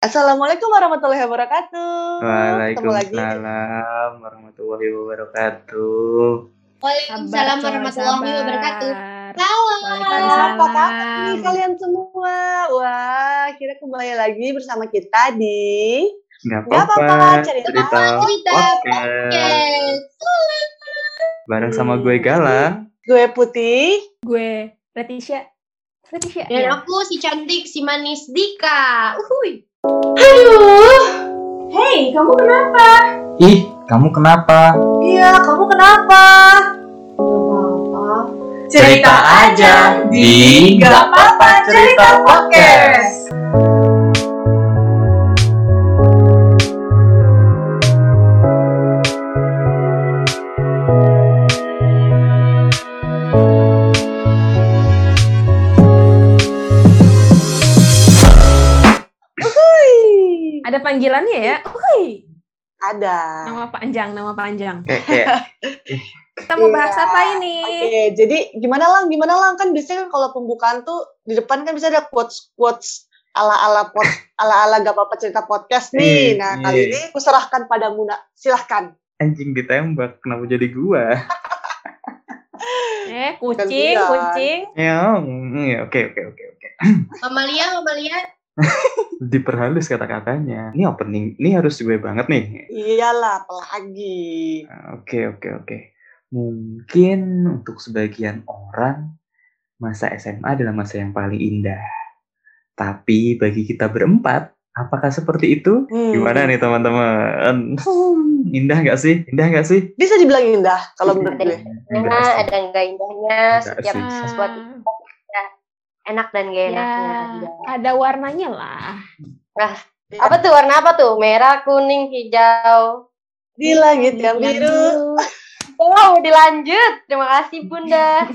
Assalamualaikum warahmatullahi wabarakatuh. Waalaikumsalam warahmatullahi wabarakatuh. Waalaikumsalam warahmatullahi wabarakatuh. Halo, apa kabar nih kalian semua? Wah, kira kembali lagi bersama kita di Gak apa-apa, cerita cerita podcast. Yes. Bareng sama gue Galang. gue Putih. gue Leticia Leticia Dan ya. aku si cantik si manis Dika. Uhuy. Hey kamu kenapa Ih, kamu kenapa? Iya, kamu kenapa? Cerita aja di Gak Apa-apa Cerita Podcast. Panggilannya ya Wih, ada. nama panjang nama panjang kita mau bahas Iya. apa ini Oke, jadi gimana lang? Gimana lang? Kan biasanya kan kalau pembukaan tuh di depan kan bisa ada quotes quotes ala ala pot ala ala gak apa-apa cerita podcast nih. Iya, Nah iya. kali ini aku serahkan pada Muna. Silahkan. anjing ditembak, kenapa jadi gua? eh kucing kucing Ya, mm, ya, oke oke oke oke. Mamalia, Mamalia. Diperhalus kata-katanya. Ini opening, ini harus gue banget nih. Iyalah, apalagi. Oke, oke, oke. Mungkin untuk sebagian orang, masa SMA adalah masa yang paling indah. Tapi bagi kita berempat, apakah seperti itu? Hmm. Gimana nih teman-teman? Hmm, Indah nggak sih? Indah nggak sih? Bisa dibilang indah kalau menurut gue. Enggak sih. ada enggak indahnya Enggak setiap sesuatu Ah, enak dan gak ya enaknya. ada warnanya lah Apa tuh warna apa tuh? Merah, kuning, hijau. Di langit yang biru. Oh, dilanjut. Terima kasih Bunda.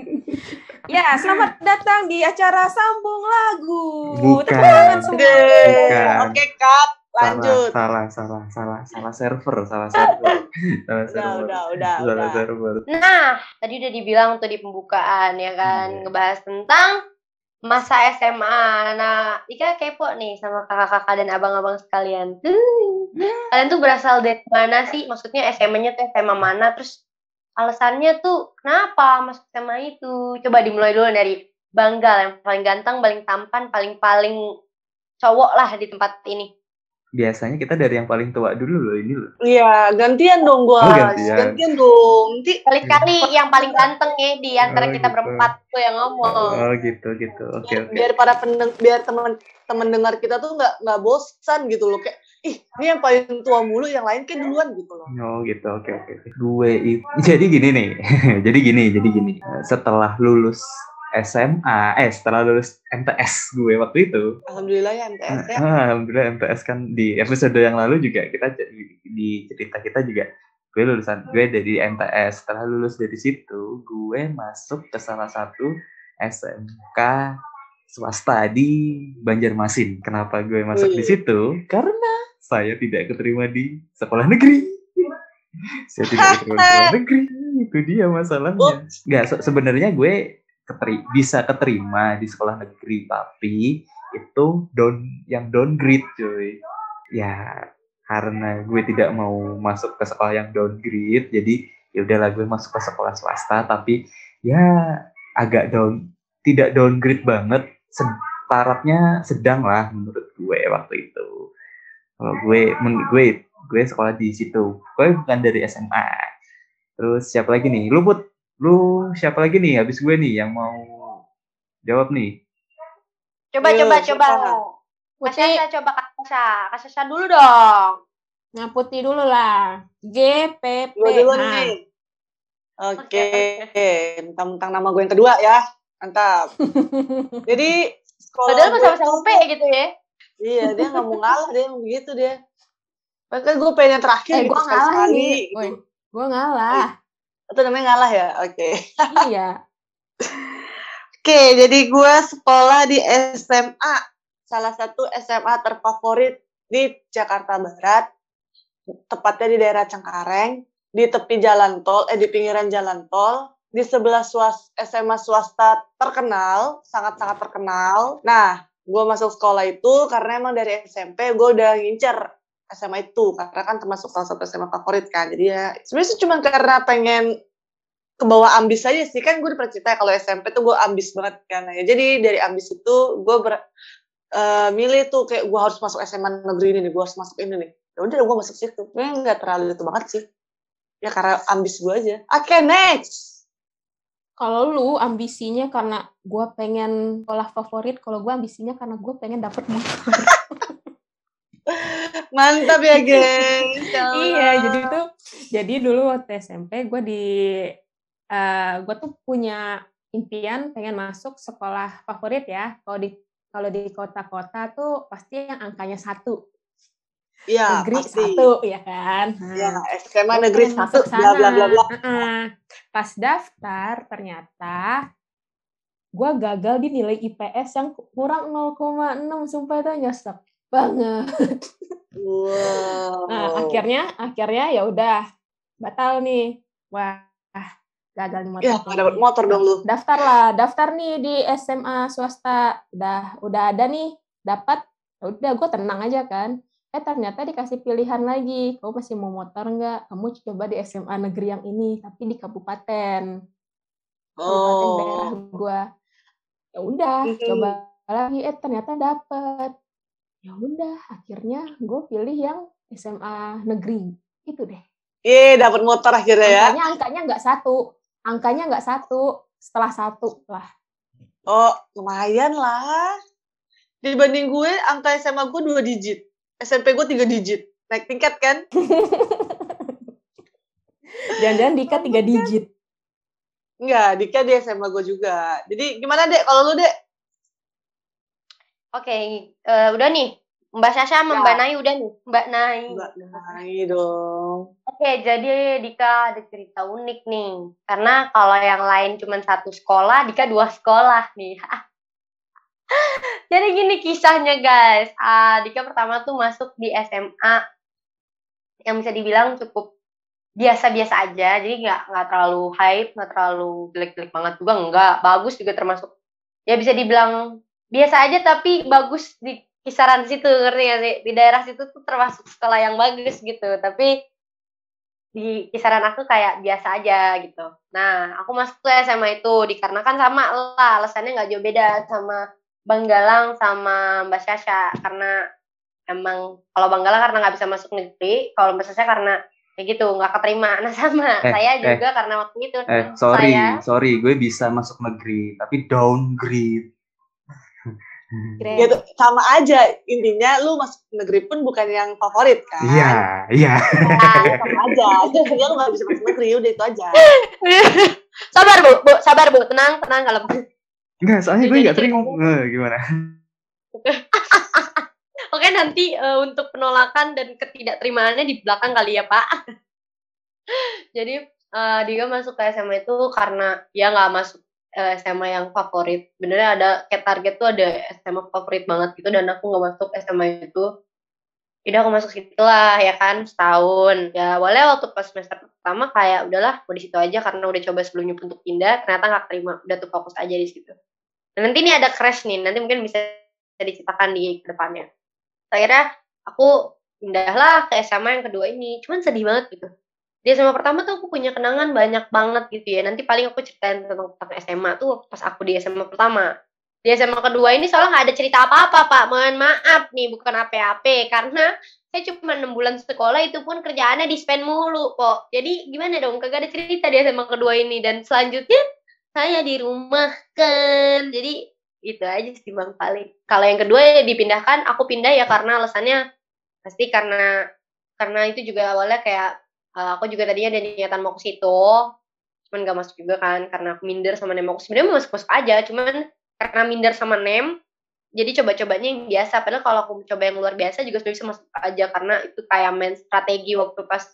ya selamat datang di acara sambung lagu Bukan. Bukan. oke Kak. Lanjut. Salah, salah, salah, salah, salah server, salah server. Salah Udah, server. udah, udah, Salah udah. server. Nah, tadi udah dibilang tuh di pembukaan ya kan, Iya. ngebahas tentang masa SMA. Nah, Ika kepo nih sama kakak-kakak dan abang-abang sekalian. Hmm, Kalian tuh berasal dari mana sih? Maksudnya SMA-nya tuh SMA mana? Terus alasannya tuh kenapa masuk SMA itu? Coba dimulai dulu dari Banggal yang paling ganteng, paling tampan, paling-paling cowok lah di tempat ini. Biasanya kita dari yang paling tua dulu loh ini loh. Iya, gantian dong gua. Oh, gantian. Gantian dong. Nanti Kali-kali yang paling ganteng ya di antara Oh, kita gitu. berempat tuh yang ngomong. Oh gitu gitu. Oke biar, oke. biar para pendeng, biar teman teman dengar kita tuh nggak nggak bosan gitu loh kayak ih ini yang paling tua mulu yang lain kan duluan gitu loh Oh gitu, oke oke. Gue itu jadi gini nih, jadi gini, jadi gini. Setelah lulus SMA, eh setelah lulus MTS gue waktu itu, alhamdulillah ya MTS ya ah, alhamdulillah MTS kan di episode yang lalu juga kita di cerita kita juga gue lulusan gue dari MTS. Setelah lulus dari situ, gue masuk ke salah satu SMK swasta di Banjarmasin. Kenapa gue masuk di Wih. situ? Karena saya tidak keterima di sekolah negeri. Saya tidak keterima di sekolah negeri. Itu dia masalahnya. Nggak, se- sebenarnya gue keteri bisa keterima di sekolah negeri, tapi itu down yang downgrade, cuy. Ya, karena gue tidak mau masuk ke sekolah yang downgrade, jadi ya udahlah gue masuk ke sekolah swasta, tapi ya agak down, tidak downgrade banget, tarafnya sedang lah menurut gue waktu itu. Kalau gue, gue, gue sekolah di situ, gue bukan dari SMA. Terus siapa lagi nih? Lu Put, lu siapa lagi nih? Habis gue nih yang mau jawab nih. Coba, coba, siapa? coba. Coba Kak Sasha. Kak Sasha dulu dong. nah putih dulu lah G P P gue dulu nih oke mentang-mentang nama gue yang kedua ya mantap jadi sekolah Padahal gue sama-sama P gitu ya. iya dia nggak mau ngalah dia begitu dia Bahkan gue pengen yang terakhir eh gitu gue ngalah sekali gitu. Gue ngalah itu namanya ngalah ya? Oke. Iya. Oke, jadi gue sekolah di SMA, salah satu SMA terfavorit di Jakarta Barat, tepatnya di daerah Cengkareng, di tepi jalan tol, eh di pinggiran jalan tol, di sebelah swas, SMA swasta terkenal, sangat-sangat terkenal. Nah, gue masuk sekolah itu karena emang dari SMP gue udah ngincer SMA itu karena kan termasuk salah satu SMA favorit kan. Jadi ya sebenarnya cuma karena pengen ke bawah ambis aja sih. Kan gue udah pernah cerita kalau SMP tuh gue ambis banget kan. Ya jadi dari ambis itu gue ber, eh, milih tuh kayak gue harus masuk SMA negeri ini nih gue harus masuk ini nih. Ya udah gue masuk situ. Gue nggak terlalu itu banget sih. Ya karena ambis gue aja. Oke next! Kalau lu ambisinya karena gue pengen sekolah favorit, kalau gue ambisinya karena gue pengen dapet motor. mantap ya Allah. iya, jadi tuh, jadi dulu waktu SMP gue di, eh gue tuh punya impian pengen masuk sekolah favorit ya. Kalau di kalau di kota-kota tuh pasti yang angkanya satu, Iya, negeri pasti. satu, ya kan? Nah, Ya, SMA negeri satu, bla bla bla bla. Pas daftar ternyata gue gagal di nilai IPS yang kurang 0,6 sumpah itu nyesek banget. Wow. Nah, akhirnya akhirnya ya udah batal nih. Wah, gagal nih motor. Ya, dapat motor dong lu. Daftar lah, daftar nih di SMA swasta. Udah udah ada nih, dapat. Ya Udah gue tenang aja kan. Eh ternyata dikasih pilihan lagi. Kamu masih mau motor nggak? Kamu coba di SMA negeri yang ini, tapi di kabupaten. Kabupaten daerah Oh. gue. Ya udah, Mhm. coba lagi. Eh ternyata dapet. Ya udah, akhirnya gue pilih yang SMA negeri. Itu deh. Iya, dapat motor akhirnya ya. Angkanya angkanya nggak satu. Angkanya nggak satu. Setelah satu lah. Oh, lumayan lah. Dibanding gue, angka SMA gue dua digit. SMP gue tiga digit. Naik tingkat kan? Jangan-jangan Dika tiga digit. Enggak, Dika di SMA gue juga. Jadi gimana dek? Kalau lu dek? Oke, eh, udah nih. Mbak Sasha sama Ya. Mbak Nai udah nih. Mbak Nai. Enggak, naik dong. Oke, jadi Dika ada cerita unik nih. Karena kalau yang lain cuma satu sekolah, Dika dua sekolah nih. jadi gini kisahnya guys. Ah, Dika pertama tuh masuk di SMA yang bisa dibilang cukup biasa-biasa aja. Jadi nggak nggak terlalu hype, nggak terlalu jelek-jelek banget juga, nggak bagus juga termasuk. Ya bisa dibilang biasa aja tapi bagus di kisaran situ ngerti gak sih? Di daerah situ tuh termasuk sekolah yang bagus gitu. Tapi di kisaran aku kayak biasa aja gitu. Nah, aku masuk ke SMA itu dikarenakan sama lah, alasannya nggak jauh beda sama Bang Galang sama Mbak Sasha karena emang kalau Bang Galang karena nggak bisa masuk negeri, kalau Mbak Sasha karena kayak gitu nggak keterima. Nah sama Eh, saya eh. juga karena waktu itu Eh, sorry, saya sorry, gue bisa masuk negeri, tapi downgrade. Keren. Gitu, sama aja. Intinya lu masuk negeri pun bukan yang favorit kan? Iya, iya. Nah, sama aja. Intinya lu gak bisa masuk negeri, udah itu aja. sabar bu, bu, sabar bu, tenang, tenang kalau Enggak, soalnya gue Jadi nggak terima. Eh, gimana? Oke nanti eh, untuk penolakan dan ketidakterimaannya di belakang kali ya Pak. Jadi eh, dia masuk ke SMA itu karena ya nggak masuk SMA yang favorit. Benernya ada kayak target tuh ada SMA favorit banget gitu dan aku nggak masuk SMA itu. Jadi aku masuk situ lah ya kan setahun. Ya awalnya waktu pas semester pertama kayak udahlah mau di situ aja karena udah coba sebelumnya untuk pindah ternyata nggak terima udah tuh fokus aja di situ. Dan nanti ini ada crash nih nanti mungkin bisa diceritakan di ke depannya akhirnya aku pindahlah ke SMA yang kedua ini cuman sedih banget gitu di SMA pertama tuh aku punya kenangan banyak banget gitu ya. Nanti paling aku ceritain tentang, tentang SMA tuh pas aku di SMA pertama. Di SMA kedua ini soalnya nggak ada cerita apa-apa pak. Mohon maaf nih bukan apa-apa. Karena saya cuma enam bulan sekolah itu pun kerjaannya di spend mulu kok. Jadi gimana dong? Kagak ada cerita di SMA kedua ini. Dan selanjutnya saya di rumah kan. Jadi itu aja sih bang paling. Kalau yang kedua ya dipindahkan aku pindah ya karena alasannya pasti karena karena itu juga awalnya kayak uh, aku juga tadinya ada niatan mau ke situ cuman gak masuk juga kan karena aku minder sama nem. Aku sebenarnya mau masuk masuk aja cuman karena minder sama nem jadi coba-cobanya yang biasa. Padahal kalau aku coba yang luar biasa juga sudah bisa masuk aja karena itu kayak main strategi waktu pas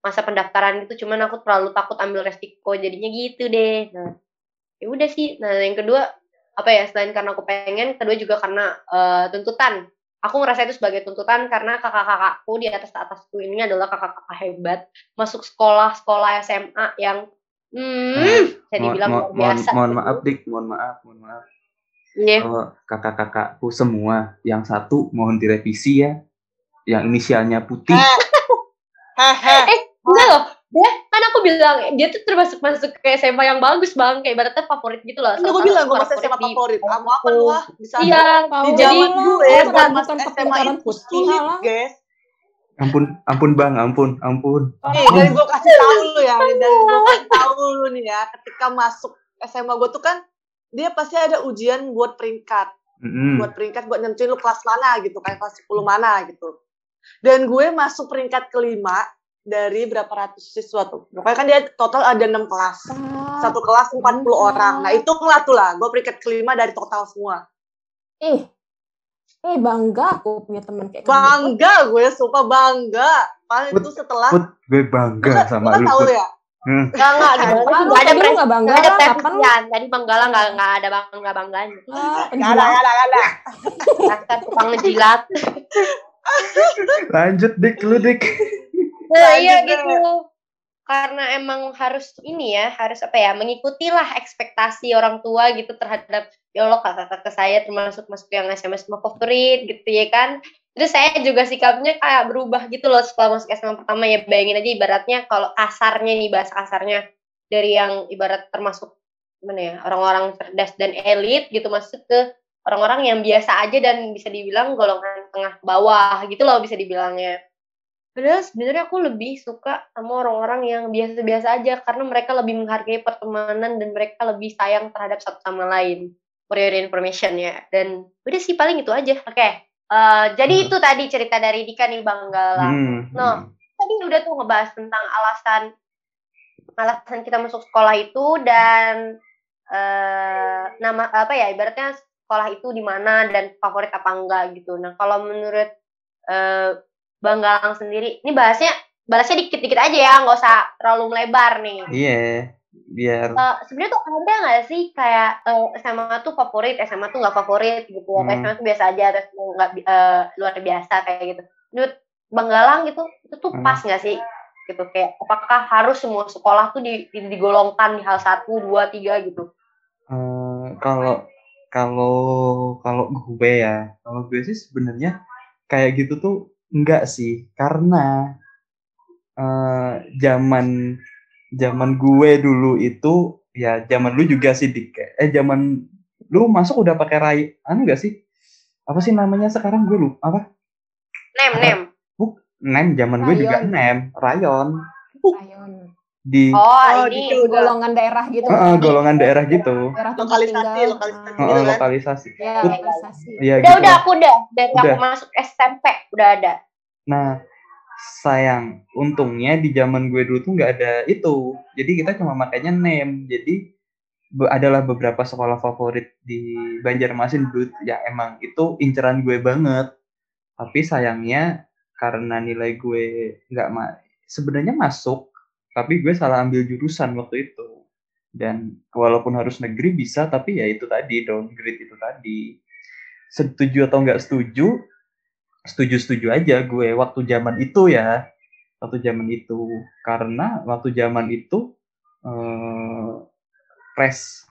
masa pendaftaran itu. Cuman aku terlalu takut ambil resiko jadinya gitu deh. Nah ya udah sih. Nah yang kedua apa ya selain karena aku pengen kedua juga karena uh, tuntutan aku ngerasa itu sebagai tuntutan karena kakak-kakakku di atas atasku ini adalah kakak-kakak hebat masuk sekolah sekolah SMA yang hmm, saya Mohon, dibilang mo- luar mohon, biasa mohon gitu. maaf, Dik. Mohon maaf, mohon maaf. Iya. Kalau kakak-kakakku semua, yang satu mohon direvisi ya, yang inisialnya putih. Eh. Hehe. Eh, enggak loh. Dia kan aku bilang dia tuh termasuk masuk ke SMA yang bagus bang, kayak ibaratnya favorit gitu loh. Salah gue bilang gue favorit SMA favorit. Kamu apa lu ah? Bisa Iya, di jadi zaman gue oh, buat bukan masuk SMA itu sulit guys. Ampun, ampun bang, ampun, ampun. Nih dari gue kasih tahu lu ya, dari gue kasih tahu lu nih ya, ketika masuk SMA gue tuh kan dia pasti ada ujian buat peringkat, Mm-mm. buat peringkat buat nentuin lu kelas mana gitu, kayak kelas 10 mana gitu. Dan gue masuk peringkat kelima dari berapa ratus siswa tuh. Pokoknya kan dia total ada enam kelas. Satu kelas 40 orang. Nah, itu lah tuh lah, gue peringkat kelima dari total semua. Ih, eh bangga aku punya teman kayak kamu. Bangga gue, sumpah bangga. Paling Put, itu setelah Put, gue bangga sama lu tahu ya, Hmm. Apaan sih lu? enggak ada pres, nggak bangga enggak ada presisian. Tadi Banggala enggak enggak ada bang enggak bangganya. Ah, Gak ada, gak ada, gak ada. Dasar tukang ngejilat. Lanjut dik, lu dik. Nah, iya Lanjut, gitu. Karena emang harus ini ya, harus apa ya, mengikutilah ekspektasi orang tua gitu terhadap ya Allah kakak-kakak saya termasuk masuk yang SMS favorit gitu ya kan. Terus saya juga sikapnya kayak berubah gitu loh setelah masuk SMA pertama ya bayangin aja ibaratnya kalau kasarnya nih bahasa kasarnya dari yang ibarat termasuk mana ya orang-orang cerdas dan elit gitu masuk ke orang-orang yang biasa aja dan bisa dibilang golongan tengah bawah gitu loh bisa dibilangnya. Padahal sebenarnya aku lebih suka sama orang-orang yang biasa-biasa aja karena mereka lebih menghargai pertemanan dan mereka lebih sayang terhadap satu sama lain. For your information ya. Dan udah sih paling itu aja. Oke. Eh, jadi Hmm. itu tadi cerita dari Dika nih Bang Gala. Hmm. No. Tadi udah tuh ngebahas tentang alasan alasan kita masuk sekolah itu dan eh nama apa ya ibaratnya sekolah itu di mana dan favorit apa enggak gitu. Nah, kalau menurut eh Bang Galang sendiri, ini bahasnya balasnya dikit-dikit aja ya, nggak usah terlalu melebar nih. Iya, biar Eh, sebenarnya tuh ada nggak sih kayak eh, SMA tuh favorit, SMA tuh nggak favorit gitu, Hmm. SMA tuh biasa aja, terus nggak eh, luar biasa kayak gitu. Menurut Bang Galang gitu, itu tuh Hmm. pas nggak sih? Gitu kayak apakah harus semua sekolah tuh di- di- digolongkan di hal satu, dua, tiga gitu? Eh, kalau kalau kalau gue ya, kalau gue sih sebenarnya kayak gitu tuh enggak sih, karena eh zaman zaman gue dulu itu ya zaman lu juga sih dik. Eh zaman lu masuk udah pakai ray anu enggak sih? Apa sih namanya sekarang gue lupa apa? Nem, nem. nem zaman gue juga nem rayon. Rayon. Di Oh, Oh, ini gitu. Udah. golongan daerah gitu. Eh, eh, golongan daerah gitu Daerah Lokalisasi, tinggal. lokalisasi. Gitu kan? lokalisasi Ya, lokalisasi. Iya udah gitu udah aku udah dari Udah. aku masuk SMP udah ada. Nah, sayang, untungnya di zaman gue dulu tuh nggak ada itu. Jadi kita cuma makanya name. Jadi be- adalah beberapa sekolah favorit di Banjarmasin dulu. Ya emang itu inceran gue banget. Tapi sayangnya karena nilai gue nggak ma sebenarnya masuk, tapi gue salah ambil jurusan waktu itu. Dan walaupun harus negeri bisa, tapi ya itu tadi downgrade itu tadi. Setuju atau nggak setuju, setuju-setuju aja gue waktu zaman itu ya waktu zaman itu karena waktu zaman itu eh pres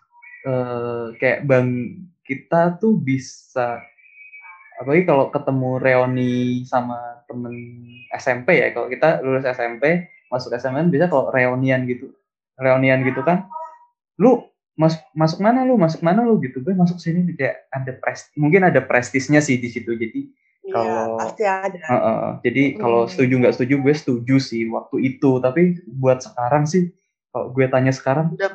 eh, kayak bang kita tuh bisa apalagi kalau ketemu reuni sama temen SMP ya kalau kita lulus SMP masuk SMP kan bisa kalau reunian gitu. Reunian gitu kan lu mas masuk mana lu? Masuk mana lu? Gitu gue masuk sini kayak ada pres mungkin ada prestisnya sih di situ. Jadi Iya, Kalau- pasti ada. Heeh, jadi kalau Hmm. setuju nggak setuju gue setuju sih waktu itu. Tapi buat sekarang sih kalau gue tanya sekarang Udah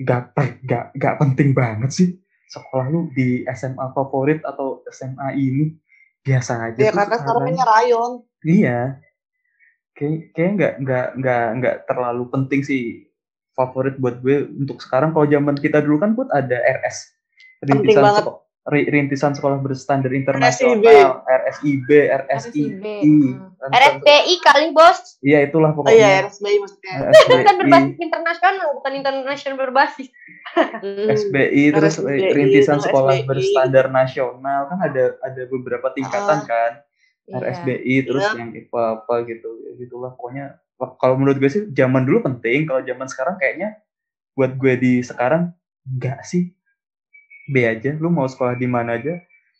nggak nggak nggak penting banget sih. Sekolah lu di SMA favorit atau SMA ini biasa aja Ya karena sekarang. ini rayon. iya kayak kayak nggak nggak nggak nggak terlalu penting sih favorit buat gue untuk sekarang kalau zaman kita dulu kan put ada RS rintisan banget. seko- ri- rintisan sekolah berstandar internasional RSIB RSI RSIB. RSPI kali bos. Iya itulah Oh pokoknya. iya, RSBI maksudnya. SBI, kan berbasis internasional bukan internasional berbasis. Hmm. SBI terus RSBI, rintisan sekolah SBI. berstandar nasional kan ada ada beberapa tingkatan Ah. kan. Iya. RSBI terus Iya. yang IPA apa gitu ya gitulah pokoknya kalau menurut gue sih zaman dulu penting kalau zaman sekarang kayaknya buat gue di sekarang enggak sih B aja lu mau sekolah di mana aja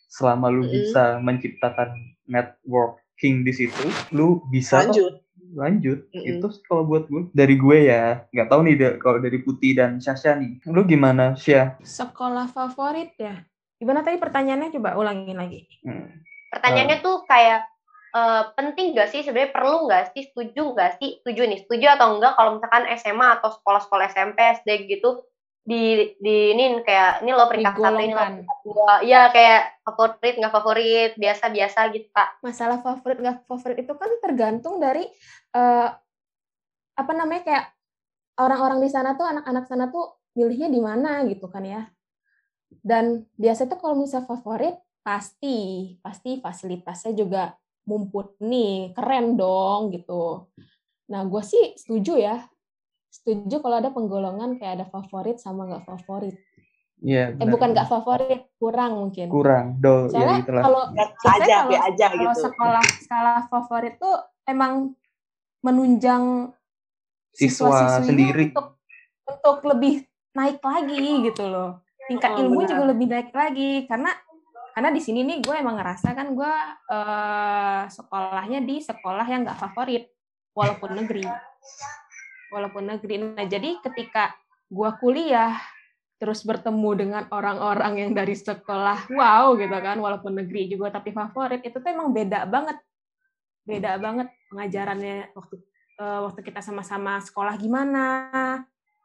selama lu Mm-mm. bisa menciptakan networking di situ lu bisa kok Lanjut. lanjut Mm-mm. itu sih kalau buat gue dari gue ya nggak tahu nih kalau dari Putih dan Syasha nih lu gimana Syah Sekolah favorit ya? Gimana tadi pertanyaannya? Coba ulangin lagi. Hmm. Pertanyaannya tuh kayak eh, penting gak sih? Sebenarnya perlu nggak sih? Setuju nggak sih? Setuju nih setuju atau enggak kalau misalkan SMA atau sekolah-sekolah SMP SD gitu di di ini kayak ini lo peringkat satu ini lo Digolongkan. peringkat dua. Ya kayak favorit nggak favorit biasa biasa gitu kak. Masalah favorit nggak favorit itu kan tergantung dari eh, apa namanya kayak orang-orang di sana tuh anak-anak sana tuh milihnya di mana gitu kan ya. Dan biasanya tuh kalau misalnya favorit pasti pasti fasilitasnya juga mumpuni, keren dong gitu. Nah, gue sih setuju ya. Setuju kalau ada penggolongan kayak ada favorit sama nggak favorit. Iya, Eh bukan nggak favorit, kurang mungkin. kurang do ya Soalnya gitulah kalau aja, kalau aja kalau gitu. sekolah skala favorit tuh emang menunjang siswa siswa-siswinya sendiri untuk untuk lebih naik lagi gitu loh tingkat Oh, ilmu benar. juga lebih naik lagi karena karena di sini nih gue emang ngerasa kan gue eh, sekolahnya di sekolah yang nggak favorit walaupun negeri. Walaupun negeri. Nah jadi ketika gue kuliah terus bertemu dengan orang-orang yang dari sekolah wow gitu kan walaupun negeri juga tapi favorit itu tuh emang beda banget. Beda banget pengajarannya waktu eh, waktu kita sama-sama sekolah gimana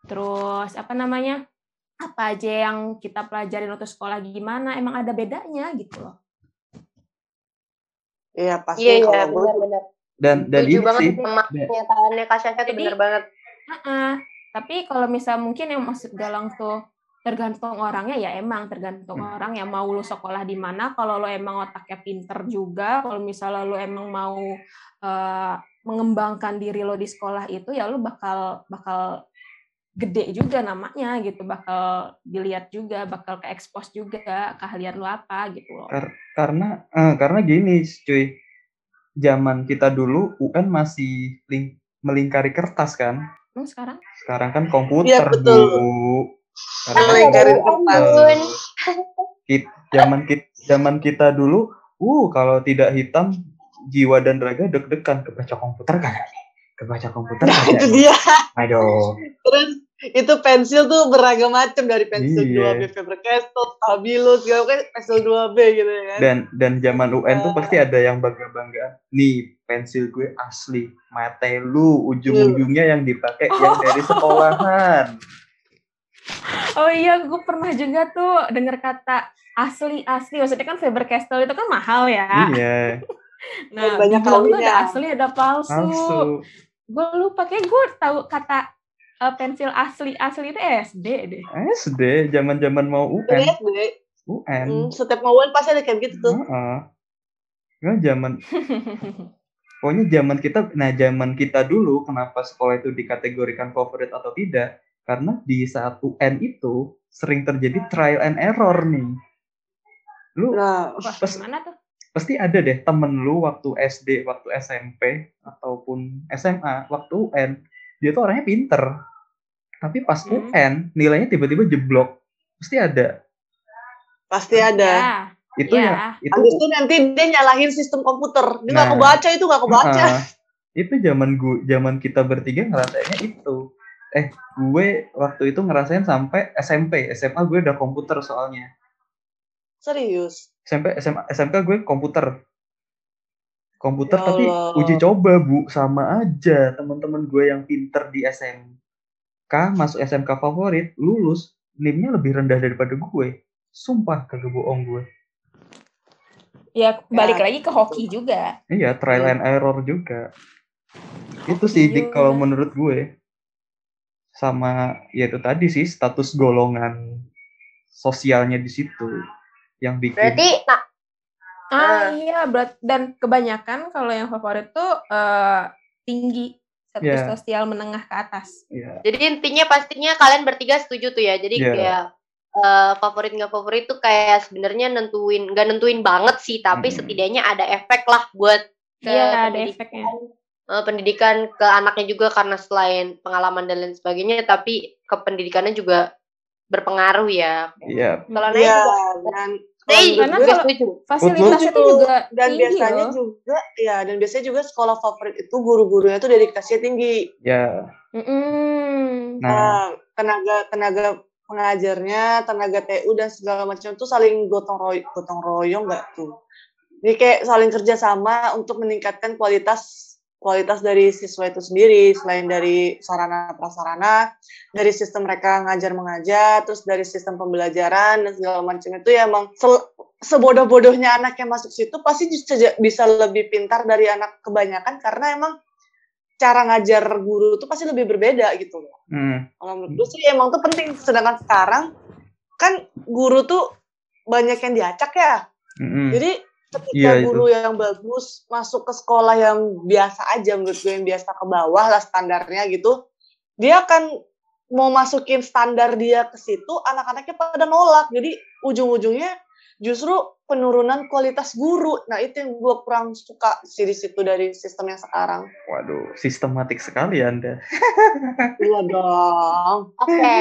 terus apa namanya apa aja yang kita pelajarin waktu sekolah gimana emang ada bedanya gitu loh Iya pasti iya iya kalau gue benar-benar dan dan setuju ini banget sih pernyataannya Kak tuh Jadi- benar banget Heeh. tapi kalau misal mungkin yang maksud galang tuh tergantung orangnya ya emang tergantung Hmm. orang yang mau lu sekolah di mana kalau lo emang otaknya pinter juga kalau misalnya lo emang mau eh, mengembangkan diri lo di sekolah itu ya lo bakal bakal gede juga namanya gitu bakal dilihat juga bakal ke expose juga keahlian lo apa gitu loh. Kar- karena eh, karena gini cuy. Zaman kita dulu UN masih ling- melingkari kertas kan? Hmm, sekarang? Sekarang kan komputer Iya, betul. bu. Sekarang kan, Melingkari kertas. Bun. kit- zaman kita zaman kita dulu uh kalau tidak hitam jiwa dan raga deg-degan. Kebaca komputer nih? Kebaca komputer Nah, itu dia. aduh. Terus itu pensil tuh beragam macam dari pensil Iya. 2B Faber-Castell, Stabilo, segala macam pensil 2B gitu ya kan. dan dan zaman UN tuh pasti ada yang bangga-banggaan nih pensil gue asli mate lu ujung-ujungnya yang dipakai yang dari sekolahan Oh iya, gue pernah juga tuh dengar kata asli asli. Maksudnya kan Faber Castell itu kan mahal ya. iya Nah, banyak tuh kawinnya. ada asli ada palsu. palsu Gue lupa kayak gue tahu kata eh, pensil asli asli itu SD deh. SD zaman-zaman mau Dari UN SD, UN hmm, setiap mau UN pasti ada kayak gitu tuh. Heeh. Nggak, zaman pokoknya zaman kita nah zaman kita dulu kenapa sekolah itu dikategorikan favorit atau tidak karena di saat UN itu sering terjadi trial and error nih lu Nah, Pas- gimana tuh? pasti ada deh temen lu waktu SD waktu SMP ataupun SMA waktu UN dia tuh orangnya pinter tapi pas Hmm. UN nilainya tiba-tiba jeblok pasti ada pasti ada. Ya, itu ya. ya itu Habis itu nanti dia nyalahin sistem komputer. Dia nggak Nah. kebaca itu nggak kebaca. Heeh. itu zaman gue zaman kita bertiga ngerasainnya itu eh gue waktu itu ngerasain sampai SMP SMA gue udah komputer soalnya Serius. SMP SMA SMK gue komputer komputer Ya tapi uji coba bu sama aja teman-teman gue yang pinter di SMK masuk SMK favorit lulus nimnya lebih rendah daripada gue sumpah kagak bohong gue Ya balik Ya. lagi ke hoki juga. iya trial Hmm. and error juga itu sih Dik, Juga. kalau menurut gue sama ya itu tadi sih status golongan sosialnya di situ yang bikin berarti nah Ah iya, berat dan kebanyakan kalau yang favorit tuh eh, tinggi status Ya. sosial menengah ke atas. ya, jadi intinya pastinya kalian bertiga setuju tuh ya jadi Iya. kayak eh, favorit nggak favorit tuh kayak sebenarnya nentuin nggak nentuin banget sih tapi Mm-mm. setidaknya ada efek lah buat ke Iya, ada pendidikan, efeknya. eh, pendidikan ke anaknya juga karena selain pengalaman dan lain sebagainya tapi ke pendidikannya juga berpengaruh ya. Iya. Kalau naik Iya, juga, dan karena kalau-. Fasilitasnya Betul. juga dan tinggi biasanya loh. juga ya dan biasanya juga sekolah favorit itu guru-gurunya tuh dedikasinya tinggi Ya. Mm-mm. Nah, Nah, tenaga tenaga pengajarnya, tenaga TU dan segala macam tuh saling gotong royong, gotong royong nggak tuh? Jadi kayak saling kerjasama untuk meningkatkan kualitas kualitas dari siswa itu sendiri, selain dari sarana prasarana, dari sistem mereka ngajar mengajar, terus dari sistem pembelajaran dan segala macam itu ya emang sebodoh-bodohnya anak yang masuk situ pasti bisa, bisa lebih pintar dari anak kebanyakan karena emang cara ngajar guru itu pasti lebih berbeda gitu loh. hmm, Kalau menurut gue sih emang tuh penting. Sedangkan sekarang kan guru tuh banyak yang diacak ya. mm-mm. Jadi ketika Iya, itu. guru yang bagus masuk ke sekolah yang biasa aja menurut gue yang biasa ke bawah lah standarnya gitu, dia akan mau masukin standar dia ke situ, anak-anaknya pada nolak. Jadi ujung-ujungnya justru penurunan kualitas guru. Nah itu yang gue kurang suka sih di situ dari sistem yang sekarang. Waduh, sistematik sekali Anda. Iya dong. Oke,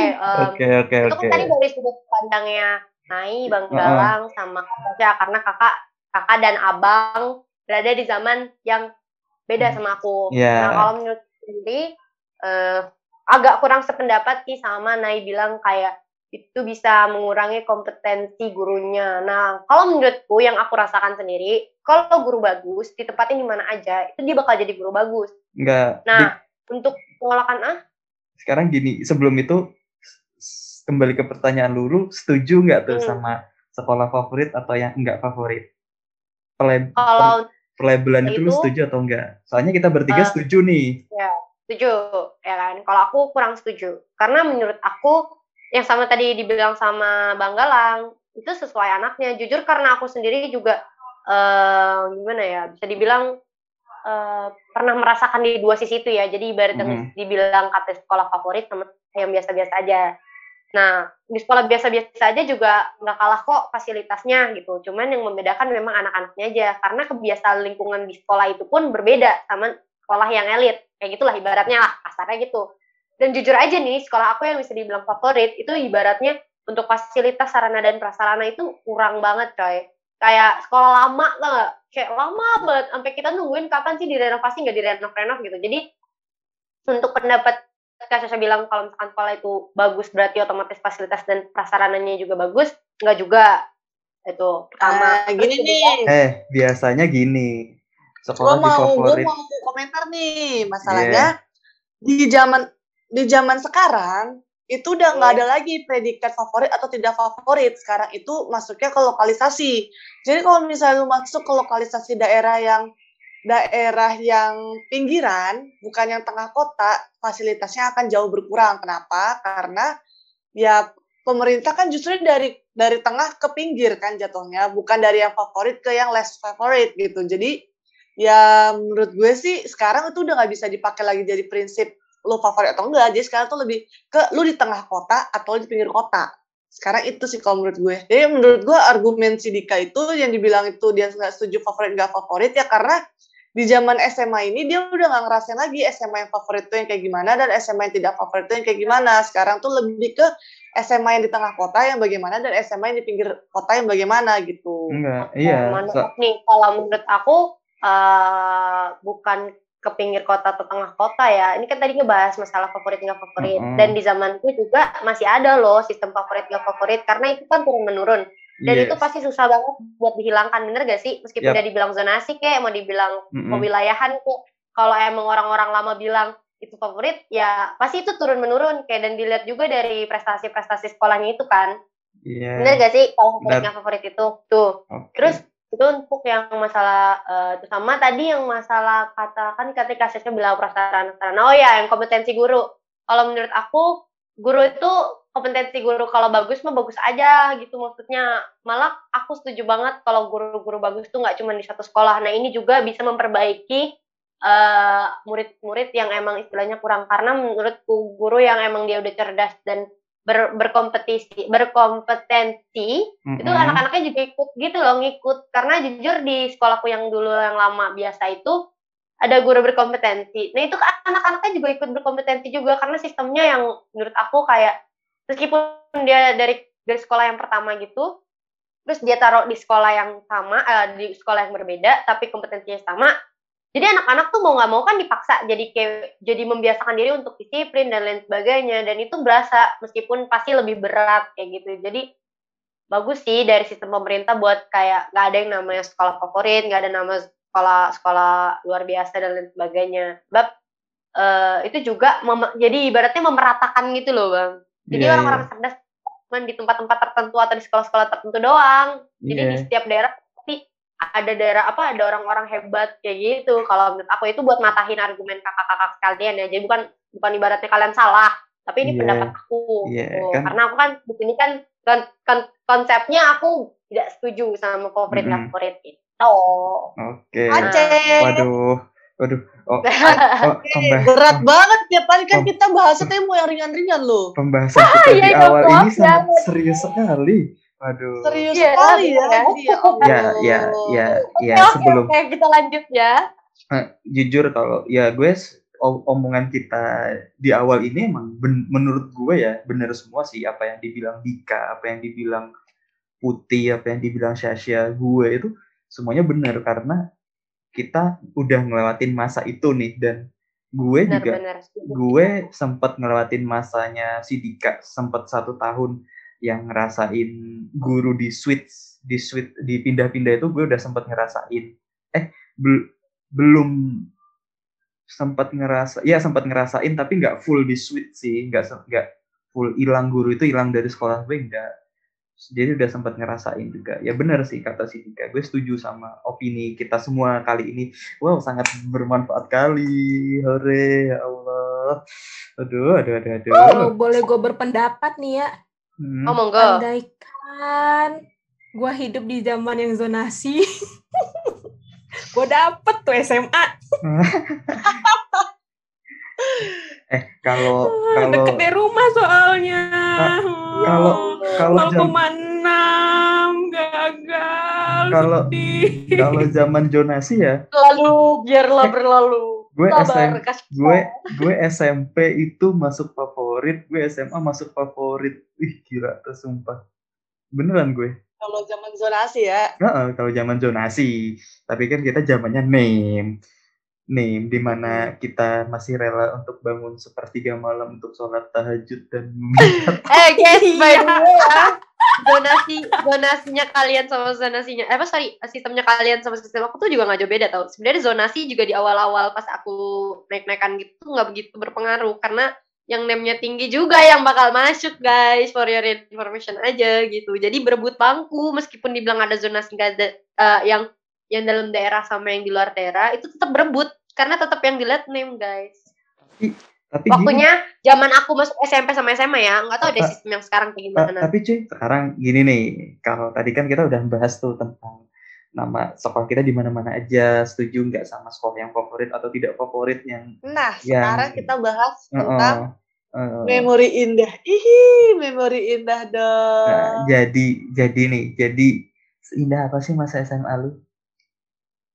Oke, oke, itu oke. kan tadi dari sudut pandangnya Nai, Bang Galang, sama Kak karena kakak, kakak dan abang berada di zaman yang beda sama aku. Iya. Nah, kalau menurut sendiri, eh, agak kurang sependapat sih sama Nai bilang kayak itu bisa mengurangi kompetensi gurunya. Nah, kalau menurutku yang aku rasakan sendiri, kalau guru bagus ditempatin di mana aja, itu dia bakal jadi guru bagus. Enggak. Di- Nah, untuk pengolahan ah, sekarang gini, sebelum itu kembali ke pertanyaan Lulu, setuju nggak tuh Hmm. sama sekolah favorit atau yang enggak favorit? Pelab- kalau pelabelan itu itu- setuju atau enggak? Soalnya kita bertiga Eh, setuju nih. setuju ya kan kalau aku kurang setuju karena menurut aku yang sama tadi dibilang sama Bang Galang itu sesuai anaknya jujur karena aku sendiri juga eh gimana ya bisa dibilang eh, pernah merasakan di dua sisi itu ya jadi ibarat yang Mhm. dibilang kata sekolah favorit sama yang biasa-biasa aja nah di sekolah biasa-biasa aja juga nggak kalah kok fasilitasnya gitu. Cuman yang membedakan memang anak-anaknya aja. Karena kebiasaan lingkungan di sekolah itu pun berbeda sama sekolah yang elit. Kayak gitulah ibaratnya lah kasarnya gitu. Dan jujur aja nih sekolah aku yang bisa dibilang favorit itu ibaratnya untuk fasilitas sarana dan prasarana itu kurang banget coy. Kayak sekolah lama gak kayak lama banget. Sampai kita nungguin kapan sih direnovasi nggak direnov renov gitu. Jadi untuk pendapat Kak Sasha bilang kalau misalkan sekolah itu bagus berarti otomatis fasilitas dan prasarananya juga bagus. Nggak juga. Itu pertama. Nah, gini Terus nih. Eh, biasanya gini. Sekolah di mau gue favorit. mau komentar nih. Masalahnya di zaman di zaman sekarang itu udah nggak ada lagi predikat favorit atau tidak favorit. Sekarang itu masuknya ke lokalisasi. Jadi kalau misalnya lu masuk ke lokalisasi daerah yang daerah yang pinggiran bukan yang tengah kota fasilitasnya akan jauh berkurang. Kenapa? Karena ya pemerintah kan justru dari dari tengah ke pinggir kan jatuhnya bukan dari yang favorit ke yang less favorite gitu. Jadi ya menurut gue sih sekarang itu udah nggak bisa dipakai lagi jadi prinsip lu favorit atau enggak jadi sekarang tuh lebih ke lu di tengah kota atau di pinggir kota. Sekarang itu sih kalau menurut gue. Jadi menurut gue argumen si Dika itu yang dibilang itu dia nggak setuju favorit nggak favorit ya karena di zaman SMA ini dia udah nggak ngerasain lagi SMA yang favorit tuh yang kayak gimana dan SMA yang tidak favorit tuh yang kayak gimana sekarang tuh lebih ke SMA yang di tengah kota yang bagaimana dan SMA yang di pinggir kota yang bagaimana gitu Enggak, iya. mana- So- nih kalau menurut aku eh bukan ke pinggir kota atau tengah kota ya. Ini kan tadi ngebahas masalah favorit nggak favorit. Mm-mm. Dan di zamanku juga masih ada loh sistem favorit nggak favorit karena itu kan turun menurun. Dan yes. itu pasti susah banget buat dihilangkan bener gak sih? Meskipun Yap. udah dibilang zonasi kayak mau dibilang Mm-mm. kewilayahan kok. Kalau emang orang-orang lama bilang itu favorit, ya pasti itu turun menurun kayak dan dilihat juga dari prestasi-prestasi sekolahnya itu kan. Iya. Bener gak sih kalau Dan- nggak favorit itu? Tuh. Oke. Terus itu untuk yang masalah eh, itu sama tadi yang masalah katakan ketika saya bilang prasarana prasarana oh ya yang kompetensi guru kalau menurut aku guru itu kompetensi guru. Kalau bagus mah bagus aja gitu maksudnya. Malah aku setuju banget kalau guru-guru bagus tuh nggak cuma di satu sekolah. Nah ini juga bisa memperbaiki eh, murid-murid yang emang istilahnya kurang. Karena menurutku guru yang emang dia udah cerdas dan ber- berkompetisi berkompetensi itu Mm-mm. anak-anaknya juga ikut gitu loh ngikut. Karena jujur di sekolahku yang dulu yang lama biasa itu ada guru berkompetensi. Nah itu kan anak-anaknya juga ikut berkompetensi juga. Karena sistemnya yang menurut aku kayak meskipun dia dari dari sekolah yang pertama gitu terus dia taruh di sekolah yang sama eh, di sekolah yang berbeda tapi kompetensinya sama jadi anak-anak tuh mau nggak mau kan dipaksa jadi kayak jadi membiasakan diri untuk disiplin dan lain sebagainya dan itu berasa meskipun pasti lebih berat kayak gitu. Jadi bagus sih dari sistem pemerintah buat kayak nggak ada yang namanya sekolah favorit nggak ada nama sekolah sekolah luar biasa dan lain sebagainya. Bab uh, itu juga jadi ibaratnya memeratakan gitu loh bang jadi yeah, orang-orang yeah. cerdas cuma di tempat-tempat tertentu atau di sekolah-sekolah tertentu doang jadi yeah. di setiap daerah pasti ada daerah apa ada orang-orang hebat kayak gitu kalau menurut aku itu buat matahin argumen kakak-kakak sekalian ya jadi bukan bukan ibaratnya kalian salah tapi ini yeah. pendapat aku yeah, gitu. kan. karena aku kan di sini kan kon, kon, konsepnya aku tidak setuju sama favorit mm -hmm. favorit itu oke okay. waduh Waduh, oh, oh pembahas, berat banget ya tadi kan kita bahasnya mau yang ringan-ringan loh. Pembahasan kita di iya, awal ini sangat serius sekali. Waduh. Serius ya, sekali ya. Ya, ya, ya, ya, ya sebelum oke, kita lanjut ya. Nah, jujur kalau ya gue omongan kita di awal ini emang ben, menurut gue ya bener semua sih apa yang dibilang Dika, apa yang dibilang Putih, apa yang dibilang Syasya gue itu semuanya benar karena kita udah ngelewatin masa itu nih dan gue benar, juga benar. gue sempat ngelewatin masanya si Dika sempat satu tahun yang ngerasain guru di switch di switch di pindah-pindah itu gue udah sempat ngerasain. Eh bel belum sempat ngerasa ya sempat ngerasain tapi nggak full di switch sih nggak nggak full hilang guru itu hilang dari sekolah gue enggak jadi udah sempat ngerasain juga ya benar sih kata si Dika gue setuju sama opini kita semua kali ini wow sangat bermanfaat kali hore ya Allah aduh aduh aduh aduh oh, boleh gue berpendapat nih ya Hmm. Oh monggo. Andaikan gue hidup di zaman yang zonasi, gue dapet tuh SMA. eh kalau kalau deket dari rumah soalnya. Kalau kalau jam mana gagal. Kalau kalau zaman zonasi ya. Lalu biarlah berlalu. gue SM, gue gue SMP itu masuk favorit gue SMA masuk favorit. Ih kira tuh sumpah beneran gue. Kalau zaman zonasi ya. Uh, kalau zaman zonasi. Tapi kan kita zamannya name name di mana kita masih rela untuk bangun sepertiga malam untuk sholat tahajud dan eh guys by the way ya. Donasi donasinya kalian sama zonasinya. Eh apa sorry sistemnya kalian sama sistem aku tuh juga nggak jauh beda tau. Sebenarnya zonasi juga di awal-awal pas aku naik-naikan gitu nggak begitu berpengaruh karena yang name tinggi juga yang bakal masuk guys for your information aja gitu. Jadi berebut bangku meskipun dibilang ada zonasi nggak ada uh, yang yang dalam daerah sama yang di luar daerah itu tetap berebut. Karena tetap yang dilihat name guys. Tapi waktunya gini, zaman aku masuk SMP sama SMA ya nggak tahu deh sistem yang sekarang kayak gimana. tapi cuy sekarang gini nih. Kalau tadi kan kita udah bahas tuh tentang nama sekolah kita di mana-mana aja. Setuju nggak sama sekolah yang favorit atau tidak favorit yang nah yang, sekarang kita bahas tentang uh, uh, memori indah. Ih memori indah dong. nah, jadi jadi nih jadi indah apa sih masa SMA lu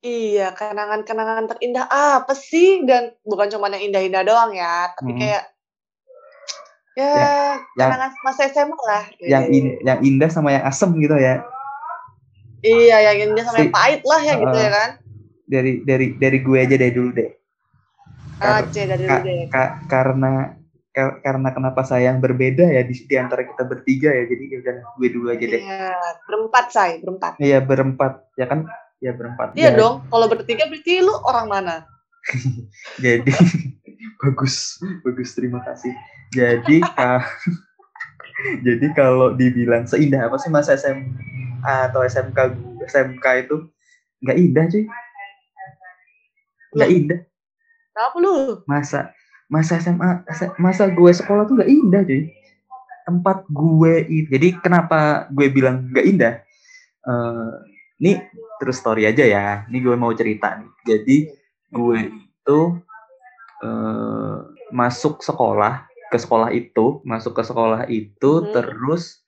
Iya, kenangan-kenangan terindah apa sih? Dan bukan cuma yang indah-indah doang ya, tapi hmm. kayak ya, ya kenangan yang, masa SMA lah. Yang in, yang indah sama yang asem gitu ya. Iya, yang indah sama si, yang pahit lah ya uh, gitu ya kan. Dari dari dari gue aja deh dulu deh. Dari dulu deh. Ka, karena ka, karena kenapa saya yang berbeda ya di, di antara kita bertiga ya. Jadi ya udah gue dulu aja deh. Iya, berempat say, berempat. Iya, berempat. Ya kan Ya berempat. Iya dong. Kalau bertiga berarti lu orang mana? Jadi bagus, bagus terima kasih. Jadi kah, jadi kalau dibilang seindah apa sih mas SMA atau SMK SMK itu nggak indah cuy. Nggak indah. Kenapa lu? Masa masa SMA masa gue sekolah tuh nggak indah cuy. Tempat gue itu. Jadi kenapa gue bilang nggak indah? Uh, ini terus story aja ya. Ini gue mau cerita nih. Jadi gue itu uh, masuk sekolah ke sekolah itu, masuk ke sekolah itu hmm. terus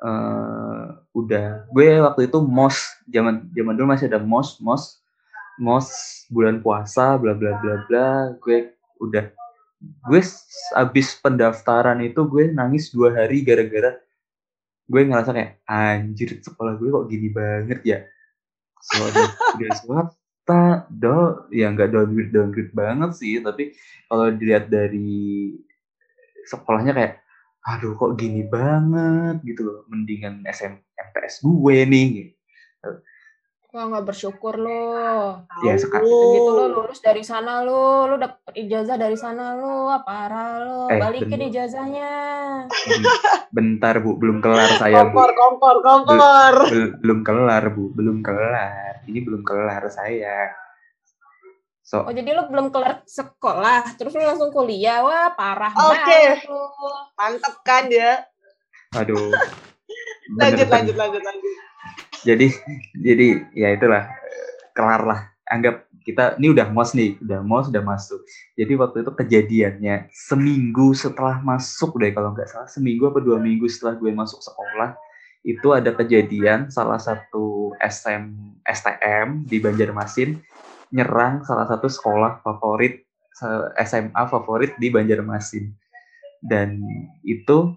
uh, udah gue waktu itu mos zaman zaman dulu masih ada mos mos mos bulan puasa bla bla bla bla gue udah gue abis pendaftaran itu gue nangis dua hari gara-gara gue ngerasa kayak anjir sekolah gue kok gini banget ya soalnya udah swasta do ya nggak downgrade downgrade banget sih tapi kalau dilihat dari sekolahnya kayak aduh kok gini banget gitu loh mendingan SM MTS gue nih gitu. Wah nggak bersyukur lo. Ya, sekarang-. Gitu lo lulus dari sana lo, lo dapet ijazah dari sana lo, wah parah lo. Eh, Balikin bener. ijazahnya. bentar bu belum kelar saya bu kompor, kompor, kompor. Bel- belum kelar bu belum kelar ini belum kelar saya so Oh jadi lo belum kelar sekolah, terus lo langsung kuliah, wah parah Oke. banget lo. Mantap kan dia. aduh Lanjut, Bener-bener. lanjut, lanjut, lanjut. Jadi jadi ya itulah kelar lah. Anggap kita ini udah mos nih udah mos udah masuk. Jadi waktu itu kejadiannya seminggu setelah masuk deh kalau nggak salah. Seminggu apa dua minggu setelah gue masuk sekolah itu ada kejadian salah satu SM STM di Banjarmasin nyerang salah satu sekolah favorit SMA favorit di Banjarmasin. Dan itu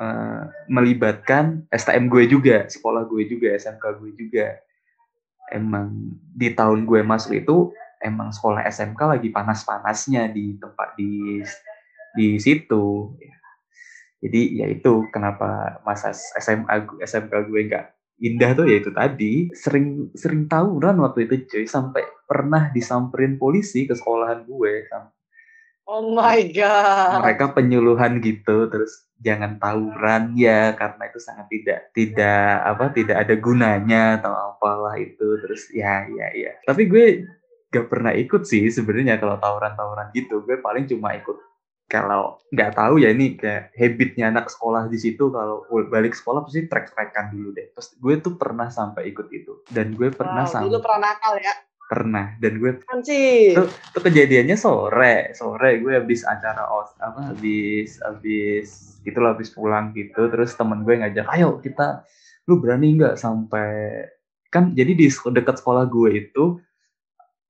eh, melibatkan STM gue juga, sekolah gue juga, SMK gue juga. Emang di tahun gue masuk itu emang sekolah SMK lagi panas-panasnya di tempat di di situ. Jadi ya itu kenapa masa SMA SMK gue nggak indah tuh ya itu tadi sering sering tawuran waktu itu cuy sampai pernah disamperin polisi ke sekolahan gue Oh my god. mereka penyuluhan gitu terus jangan tawuran. Ya karena itu sangat tidak tidak apa tidak ada gunanya atau apalah itu. Terus ya ya ya. Tapi gue gak pernah ikut sih sebenarnya kalau tawuran-tawuran gitu. Gue paling cuma ikut kalau nggak tahu ya ini kayak habitnya anak sekolah di situ. Kalau balik sekolah pasti trek-trekan dulu deh. Terus gue tuh pernah sampai ikut itu. Dan gue pernah Wow, sampai dulu pernah nakal ya. Pernah dan gue Kan sih. Tuh. itu kejadiannya sore sore gue habis acara os apa habis habis itulah habis pulang gitu terus temen gue ngajak ayo kita lu berani nggak sampai kan jadi di dekat sekolah gue itu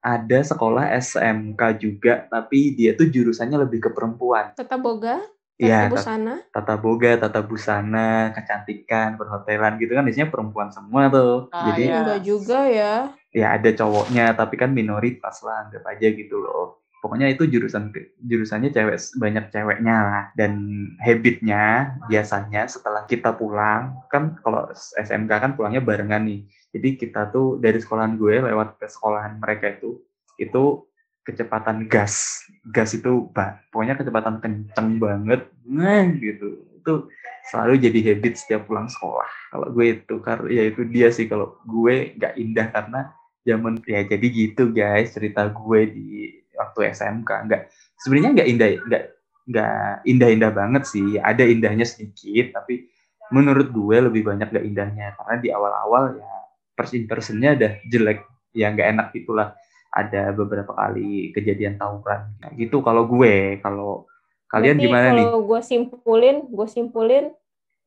ada sekolah SMK juga tapi dia tuh jurusannya lebih ke perempuan Tata boga, Iya, tata tat- busana. tata boga, tata busana, kecantikan, perhotelan gitu kan isinya perempuan semua tuh. Ah, Jadi iya. Enggak juga ya. Ya ada cowoknya tapi kan minoritas lah anggap aja gitu loh. Pokoknya itu jurusan jurusannya cewek banyak ceweknya lah. Dan habitnya biasanya setelah kita pulang kan kalau SMK kan pulangnya barengan nih. Jadi kita tuh dari sekolahan gue lewat ke sekolahan mereka itu itu kecepatan gas gas itu bah, pokoknya kecepatan kenceng banget nah gitu. Itu selalu jadi habit setiap pulang sekolah. Kalau gue itu karena ya itu dia sih kalau gue nggak indah karena zaman ya jadi gitu guys cerita gue di waktu SMK nggak sebenarnya nggak indah nggak nggak indah-indah banget sih. Ada indahnya sedikit tapi menurut gue lebih banyak nggak indahnya. Karena di awal-awal ya first impressionnya udah jelek. Ya nggak enak itulah. Ada beberapa kali kejadian tawuran. Nah, gitu kalau gue. Kalau kalian Berarti gimana nih? Kalau gue simpulin, gue simpulin,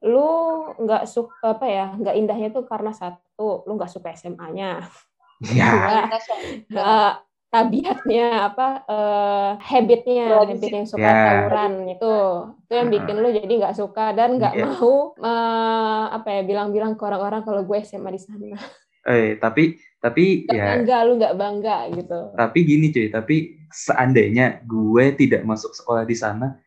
lu nggak suka apa ya, nggak indahnya tuh karena satu, lu nggak suka SMA-nya. Ya. Eh, tabiatnya apa eh, habitnya habit yang suka Ya. tawuran itu itu yang bikin lu jadi nggak suka dan nggak Iya. mau eh, apa ya bilang-bilang ke orang-orang kalau gue SMA di sana. Eh tapi tapi nggak ya. bangga lu nggak bangga gitu. Tapi gini cuy tapi seandainya gue tidak masuk sekolah di sana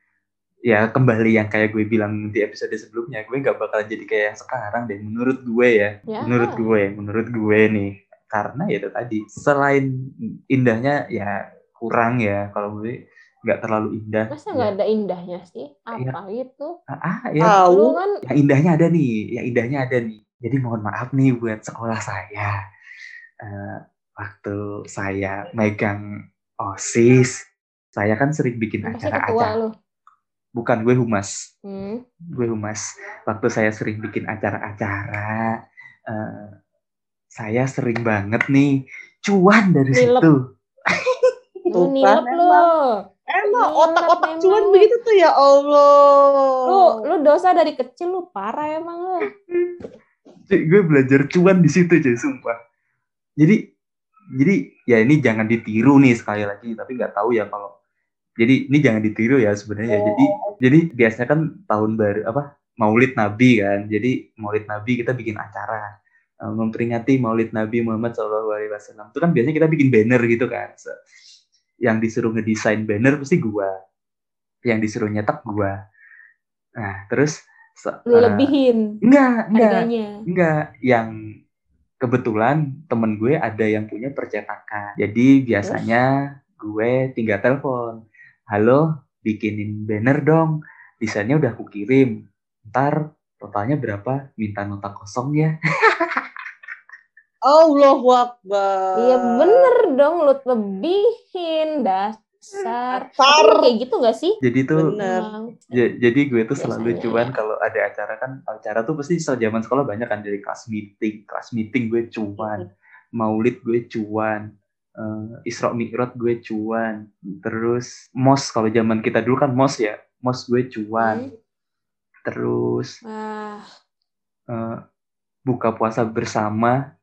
ya kembali yang kayak gue bilang di episode sebelumnya gue nggak bakal jadi kayak yang sekarang deh menurut gue ya. Ya. Menurut gue menurut gue nih karena ya itu tadi selain indahnya ya kurang ya kalau gue nggak terlalu indah. Masa nggak ada indahnya sih? Iya. apa gitu ah, ah, ya Tahu. kan yang indahnya ada nih yang indahnya ada nih. Jadi mohon maaf nih buat sekolah saya. Eh, waktu saya megang osis saya kan sering bikin acara-acara bukan gue humas. Hmm. gue humas. Waktu saya sering bikin acara-acara eh, saya sering banget nih cuan dari Nilep. situ Tuh nilep kan, lu Emang otak-otak emang. cuan begitu tuh ya Allah. lu lu dosa dari kecil lu parah emang lu Cuy, gue belajar cuan di situ cuy sumpah jadi jadi ya ini jangan ditiru nih sekali lagi tapi nggak tahu ya kalau Jadi ini jangan ditiru ya sebenarnya. Jadi jadi biasanya kan tahun baru apa Maulid Nabi kan. Jadi Maulid Nabi kita bikin acara memperingati Maulid Nabi Muhammad SAW. Itu kan biasanya kita bikin banner gitu kan. So, yang disuruh ngedesain banner pasti gua. Yang disuruh nyetak gua. Nah, terus so- Lu uh, lebihin enggak, enggak. harganya. Enggak, yang kebetulan temen gue ada yang punya percetakan. Jadi biasanya gue tinggal telepon, halo, bikinin banner dong, desainnya udah aku kirim. Ntar totalnya berapa? Minta nota kosong ya. Allahu Akbar. Iya bener dong, lu lebihin dasar. Dasar. Tapi kayak gitu gak sih? Jadi tuh, Bener. Ja- jadi gue tuh selalu Biasanya cuan ya. kalau ada acara kan, acara tuh pasti zaman sekolah banyak kan dari kelas meeting, kelas meeting gue cuan, maulid gue cuan, eh, Isra Mi'raj gue cuan, terus mos kalau zaman kita dulu kan mos ya, mos gue cuan, Hmm. terus Wah, eh, buka puasa bersama.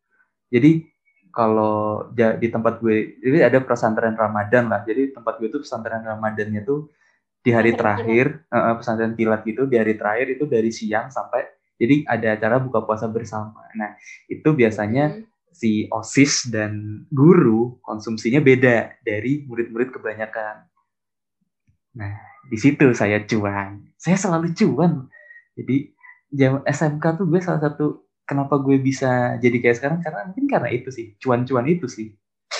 Jadi kalau di tempat gue, jadi ada pesantren Ramadan lah. Jadi tempat gue tuh pesantren Ramadannya tuh di hari terakhir, eh, pesantren kilat gitu, di hari terakhir itu dari siang sampai jadi ada acara buka puasa bersama. Nah itu biasanya hmm. si osis dan guru konsumsinya beda dari murid-murid kebanyakan. Nah di situ saya cuan. Saya selalu cuan. Jadi jam SMK tuh gue salah satu kenapa gue bisa jadi kayak sekarang karena mungkin karena itu sih cuan-cuan itu sih.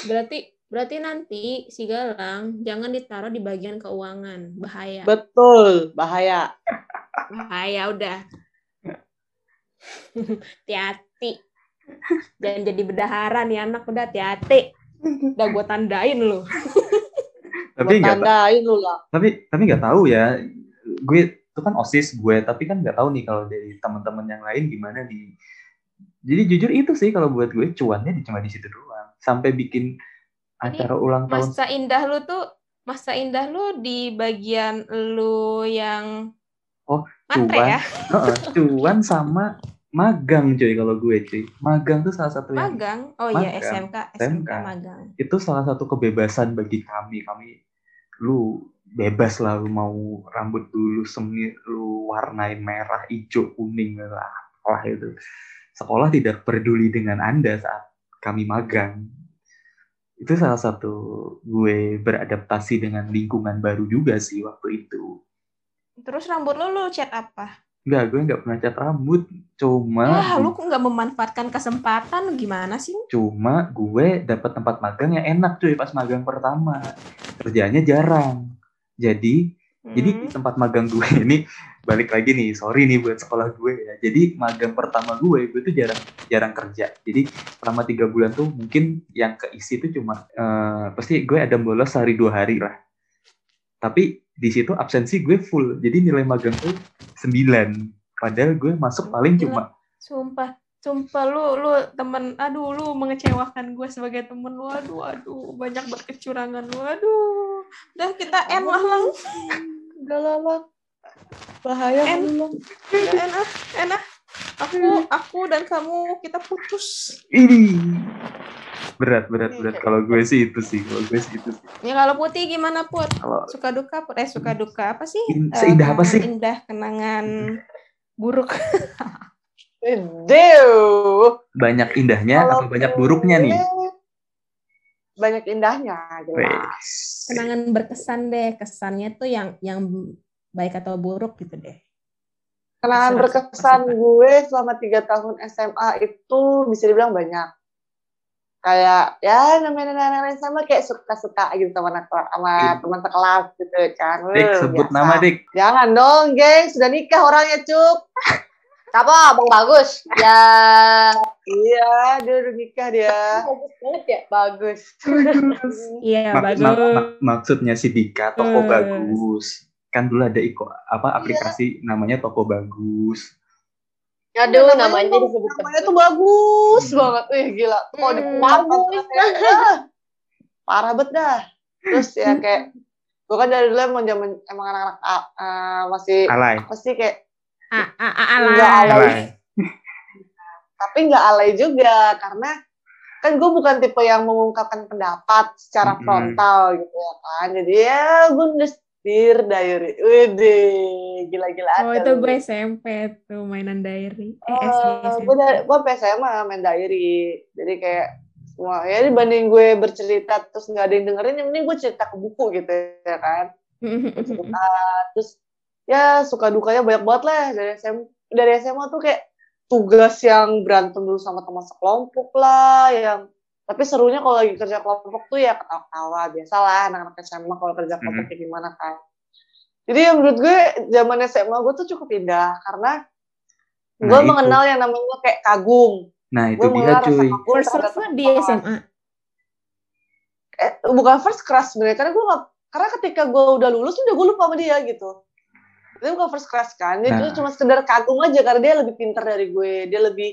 berarti berarti nanti si Galang jangan ditaruh di bagian keuangan, bahaya. Betul, bahaya. Bahaya udah. Hati-hati. Jangan jadi bendahara nih anak udah hati-hati. Udah gue tandain lu. Tapi Gua tandain lu lah. tapi tapi nggak tahu ya. Gue itu kan osis gue tapi kan nggak tahu nih kalau dari teman-teman yang lain gimana di. Jadi jujur itu sih kalau buat gue cuannya cuma di situ doang. Sampai bikin acara ulang tahun Masa indah lu tuh masa indah lu di bagian lu yang Oh, matre cuan. ya? Heeh, cuan sama magang cuy kalau gue cuy. Magang tuh salah satu yang Magang. Oh iya. SMK, SMK SMK. magang. itu salah satu kebebasan bagi kami. Kami lu bebas lah lu mau rambut dulu semi lu warnain merah, hijau, kuning lah lah itu. Sekolah tidak peduli dengan Anda saat kami magang. Itu salah satu gue beradaptasi dengan lingkungan baru juga sih waktu itu. Terus rambut lu lu cat apa? Enggak, gue nggak pernah cat rambut. Cuma Wah, lu kok nggak memanfaatkan kesempatan? Lu Gimana sih? Cuma gue dapat tempat magang yang enak cuy pas magang pertama. Kerjanya jarang. Jadi, jadi di Hmm. tempat magang gue ini balik lagi nih, sorry nih buat sekolah gue ya. Jadi magang pertama gue, gue tuh jarang jarang kerja. Jadi selama tiga bulan tuh mungkin yang keisi tuh cuma eh, pasti gue ada bolos sehari dua hari lah. Tapi di situ absensi gue full. Jadi nilai magang tuh 9. Padahal gue masuk paling cuma Sumpah, sumpah lu lu temen aduh lu mengecewakan gue sebagai temen lu aduh aduh banyak banget kecurangan lu aduh udah kita end lah lang Udah lah, Lang. Bahaya En. udah enak enak. Aku aku dan kamu kita putus. Ini berat berat berat. kalau gue sih itu sih kalau gue sih itu sih. Ya kalau putih gimana put? Kalau suka duka Put? eh suka duka apa sih? In- Eh, seindah apa sih? indah kenangan buruk. Dew. banyak indahnya Kalau atau banyak buruknya nih? Banyak indahnya, jelas. Kenangan berkesan deh kesannya tuh yang yang baik atau buruk gitu deh Kenangan berkesan gue selama tiga tahun SMA itu bisa dibilang banyak. Kayak ya namanya anak SMA kayak suka-suka gitu sama anak sama Iya. teman sekelas gitu kan. Dik sebut biasa. nama dik Jangan dong, geng. Sudah nikah orangnya, Cuk. Siapa? Bang Bagus. Ya. Iya, dia udah nikah dia. Bagus banget ya. Bagus. iya Mak- bagus mak- mak- maksudnya si Dika toko Hmm. bagus kan dulu ada iko apa aplikasi namanya toko bagus Aduh, Namanya namanya tuh- disebut Namanya tuh bagus Hmm. banget. Wih, gila. Hmm, di bagus. Parah banget dah. Terus ya kayak gue kan dari dulu emang zaman emang anak-anak ah, masih alay apa sih kayak ah, ah, Enggak alay. alay. alay tapi nggak alay juga karena kan gue bukan tipe yang mengungkapkan pendapat secara Mm-mm. frontal gitu ya kan jadi ya gue nulis dear diary Wede gila-gilaan Oh itu gue SMP tuh mainan diary. Eh SD SMP. gue dari gue SMA main diary jadi kayak semua ya dibanding gue bercerita terus nggak ada yang dengerin yang mending gue cerita ke buku gitu ya kan cerita terus ya suka dukanya banyak banget lah dari SM dari SMA tuh kayak tugas yang berantem dulu sama teman sekelompok lah yang tapi serunya kalau lagi kerja kelompok tuh ya ketawa-ketawa biasalah anak-anak SMA kalau kerja kelompok kayak gimana kan jadi ya menurut gue zaman SMA gue tuh cukup indah karena Nah, gue itu. mengenal yang namanya kayak kagum Nah itu gue dia mengenal rasa cuy. First love di. SMA. eh, bukan first crush sebenarnya karena gue nggak karena ketika gue udah lulus udah gue lupa sama dia gitu itu bukan first crush kan dia Nah. itu cuma sekedar kagum aja karena dia lebih pintar dari gue dia lebih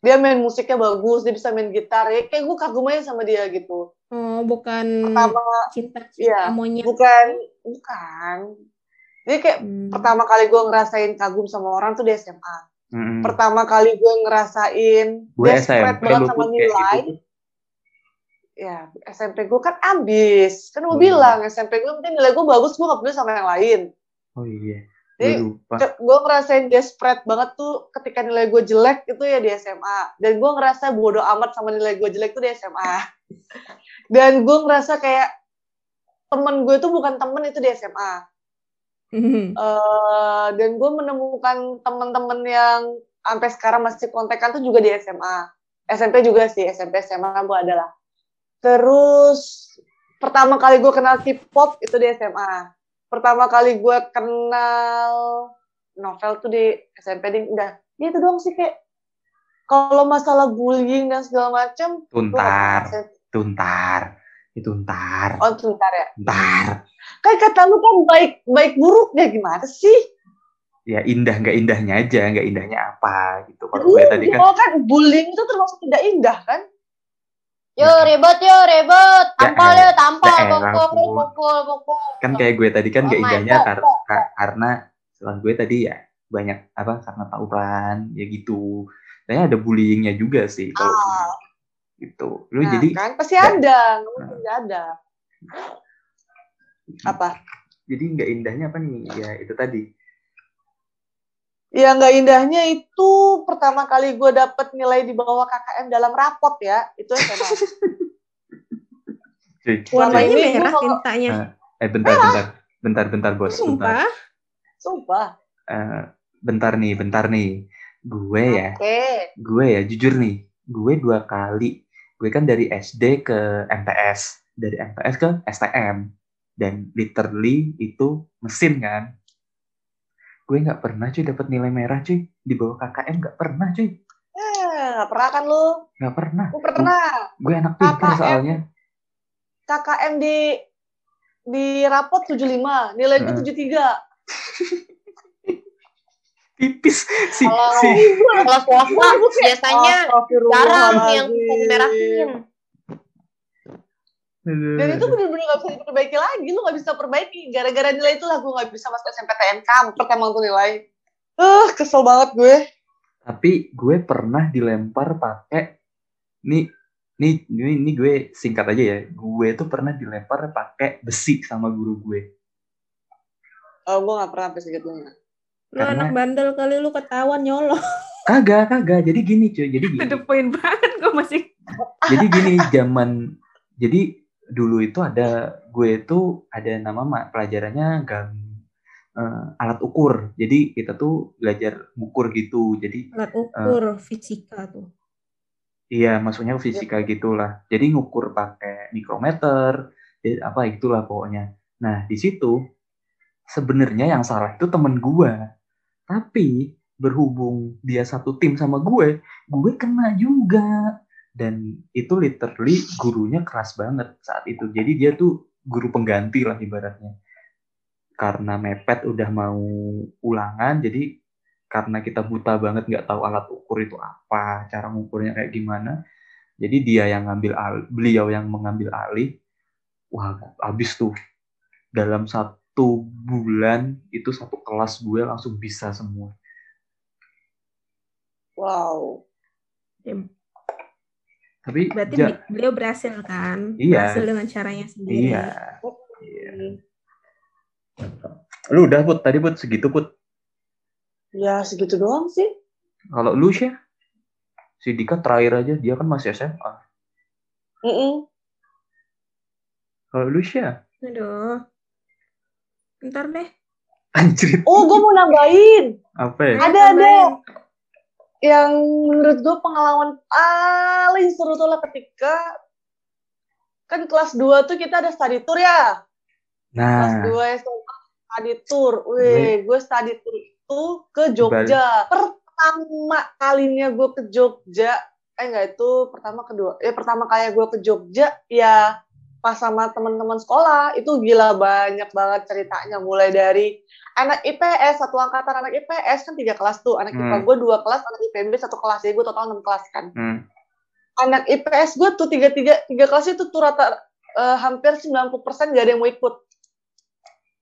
dia main musiknya bagus dia bisa main gitar ya kayak gue kagum aja sama dia gitu Oh bukan pertama cinta Iya, cinta monyet. bukan bukan jadi kayak Hmm. pertama kali gue ngerasain kagum sama orang tuh di SMA Mm-mm. pertama kali gue ngerasain Gue desperate SMP banget sama nilai gitu. ya SMP gue kan ambis kan gue Oh, bilang SMP gue penting nilai gue bagus gue gak peduli sama yang lain Oh iya. Jadi, Gue ngerasain desperate banget tuh ketika nilai gue jelek itu ya di SMA dan gue ngerasa bodoh amat sama nilai gue jelek tuh di SMA dan gue ngerasa kayak temen gue tuh bukan temen itu di SMA Hmm. Eh, dan gue menemukan temen-temen yang sampai sekarang masih kontekan tuh juga di SMA SMP juga sih SMP SMA gue adalah terus pertama kali gue kenal K-pop itu di SMA pertama kali gue kenal novel tuh di SMP ding udah ya itu doang sih kayak kalau masalah bullying dan segala macam Tuntar, tuntar, itu ntar, oh sebentar ya ntar. kan kata lu kan baik baik buruknya gimana sih Ya indah nggak indahnya aja, nggak indahnya apa gitu. Kalau gue tadi kan Oh kan bullying itu termasuk tidak indah kan? Yo ribut yo ribut, tampol Ya yo tampol, ya elah, pukul pukul pukul. kan kayak gue tadi kan Oh my indahnya God. kar- ka- karena setelah gue tadi ya banyak apa karena tawuran ya gitu. Kayaknya ada bullyingnya juga sih kalau Ah, gitu. Lu nah, jadi kan pasti ada, nggak mungkin nggak ada. Apa? jadi nggak indahnya apa nih? Ya itu tadi. Ya nggak indahnya itu pertama kali gue dapet nilai di bawah KKM dalam rapot ya, itu SMA. Cuy, Selama Warnanya ini merah gua- tintanya. eh bentar bentar bentar bentar bos bentar. Sumpah. Sumpah. Eh, bentar nih bentar nih. Gue ya Oke. gue ya jujur nih gue dua kali gue kan dari SD ke MTS dari MTS ke STM dan literally itu mesin kan gue nggak pernah cuy dapat nilai merah cuy di bawah KKM nggak pernah cuy Eh, nggak pernah kan lu? nggak pernah Gue pernah. gue anak pintar soalnya KKM di di rapot 75, nilai gue Heeh. 73. tipis si Kalau si Kalau swasta biasanya jarang yang bisa dimerahin. Dan itu bener-bener gak bisa diperbaiki lagi. Lu gak bisa perbaiki. Gara-gara nilai itulah gue gak bisa masuk SMPTN. Kampret emang tuh nilai. Eh, kesel banget gue. tapi gue pernah dilempar pakai nih nih ini, ini gue singkat aja ya gue tuh pernah dilempar pakai besi sama guru gue Oh, gue gak pernah sampai segitunya. Lu Karena- anak bandel kali lu ketahuan nyolong. kagak kagak jadi gini cuy jadi gini To the point banget gue masih. jadi gini zaman jadi dulu itu ada gue itu ada nama pelajarannya gam eh, alat ukur. Jadi kita tuh belajar ukur gitu. Jadi Alat ukur fisika tuh. iya maksudnya fisika gitulah. Jadi ngukur pakai mikrometer ya, apa itulah pokoknya. Nah di situ sebenarnya yang salah itu temen gue tapi berhubung dia satu tim sama gue gue kena juga dan itu literally gurunya keras banget saat itu. Jadi dia tuh guru pengganti lah ibaratnya. Karena mepet udah mau ulangan jadi karena kita buta banget nggak tahu alat ukur itu apa cara ngukurnya kayak gimana jadi dia yang ngambil alih, beliau yang mengambil alih. Wah habis tuh dalam satu bulan itu satu kelas gue langsung bisa semua. Wow. Tapi Berarti ja- beliau berhasil kan? Iya. Berhasil dengan caranya sendiri. iya. Iya. Lu udah put tadi put segitu put. Ya segitu doang sih. Kalau lu sih si Dika terakhir aja dia kan masih SMA. Mm-mm. Kalau lu sih Aduh. Ntar deh. anjir Oh, gue mau nambahin. apa ya? Ada, ada. Yang menurut gue pengalaman paling seru tuh lah ketika kan kelas 2 tuh kita ada study tour ya. Kelas Nah, 2 SMA study tour. Wih, gue study tour itu ke Jogja. Pertama kalinya gue ke Jogja, eh enggak itu pertama kedua. Ya pertama kali gue ke Jogja ya pas sama teman-teman sekolah itu gila banyak banget ceritanya mulai dari anak IPS satu angkatan anak IPS kan tiga kelas tuh. Anak IPA Hmm. gue dua kelas anak IPB satu kelas. Jadi gue total enam kelas kan. Hmm. anak IPS gue tuh tiga tiga tiga kelas itu tuh rata eh, hampir 90% gak ada yang mau ikut.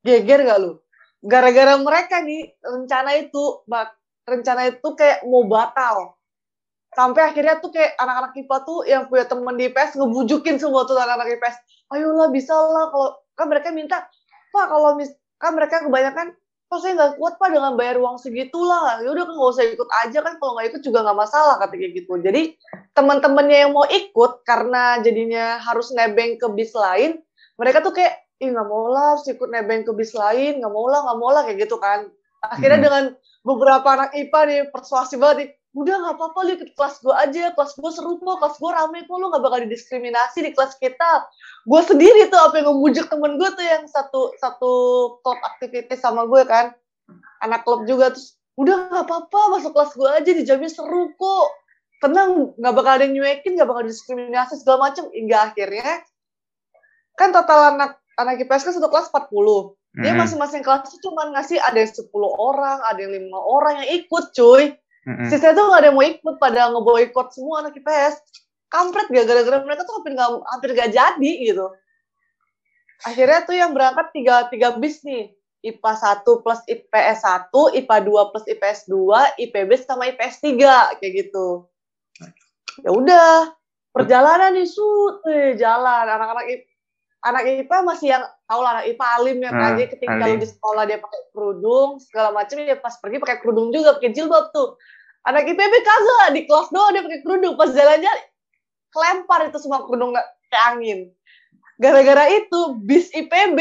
Geger gak lu? Gara-gara mereka nih rencana itu bak rencana itu kayak mau batal. Sampai akhirnya tuh kayak anak-anak IPA tuh yang punya temen di IPS ngebujukin semua tuh anak-anak IPS ayolah bisa lah kalau kan mereka minta pak kalau mis kan mereka kebanyakan kok saya nggak kuat pak dengan bayar uang segitu lah ya udah kan nggak usah ikut aja kan. Kalau nggak ikut juga nggak masalah kata kayak gitu. Jadi teman-temannya yang mau ikut karena jadinya harus nebeng ke bis lain mereka tuh kayak ih nggak mau lah harus ikut nebeng ke bis lain. Nggak mau lah nggak mau lah kayak gitu kan. Akhirnya Hmm. dengan beberapa anak IPA nih persuasif banget nih udah nggak apa-apa lu ikut kelas gue aja. Kelas gue seru kok kelas gue rame kok. Lu nggak bakal didiskriminasi di kelas kita. Gue sendiri tuh apa yang ngebujuk temen gue tuh yang satu satu klub aktivitas sama gue kan. Anak klub juga terus udah nggak apa-apa masuk kelas gue aja dijamin seru kok. Tenang nggak bakal ada yang nyuekin nggak bakal diskriminasi segala macem. Hingga akhirnya kan total anak anak IPS kan satu kelas 40 dia masing-masing kelas tuh cuma ngasih ada yang 10 orang ada yang lima orang yang ikut cuy Hmm. sisanya tuh gak ada yang mau ikut pada ngeboikot semua anak IPS kampret gak gara-gara mereka tuh hampir gak, hampir gak jadi gitu akhirnya tuh yang berangkat tiga, tiga bis nih IPA 1 plus IPS 1, IPA 2 plus IPS 2, IPB sama IPS 3 kayak gitu. Ya udah, perjalanan nih sut, eh, jalan anak-anak IP, anak IPA masih yang tahu lah anak IPA alim ya kan Ah, ketika alim. lu di sekolah dia pakai kerudung segala macam dia pas pergi pakai kerudung juga pakai jilbab tuh. Anak IPB kagak di kelas doang dia pakai kerudung. Pas jalan-jalan kelempar itu semua kerudung ke angin. Gara-gara itu bis IPB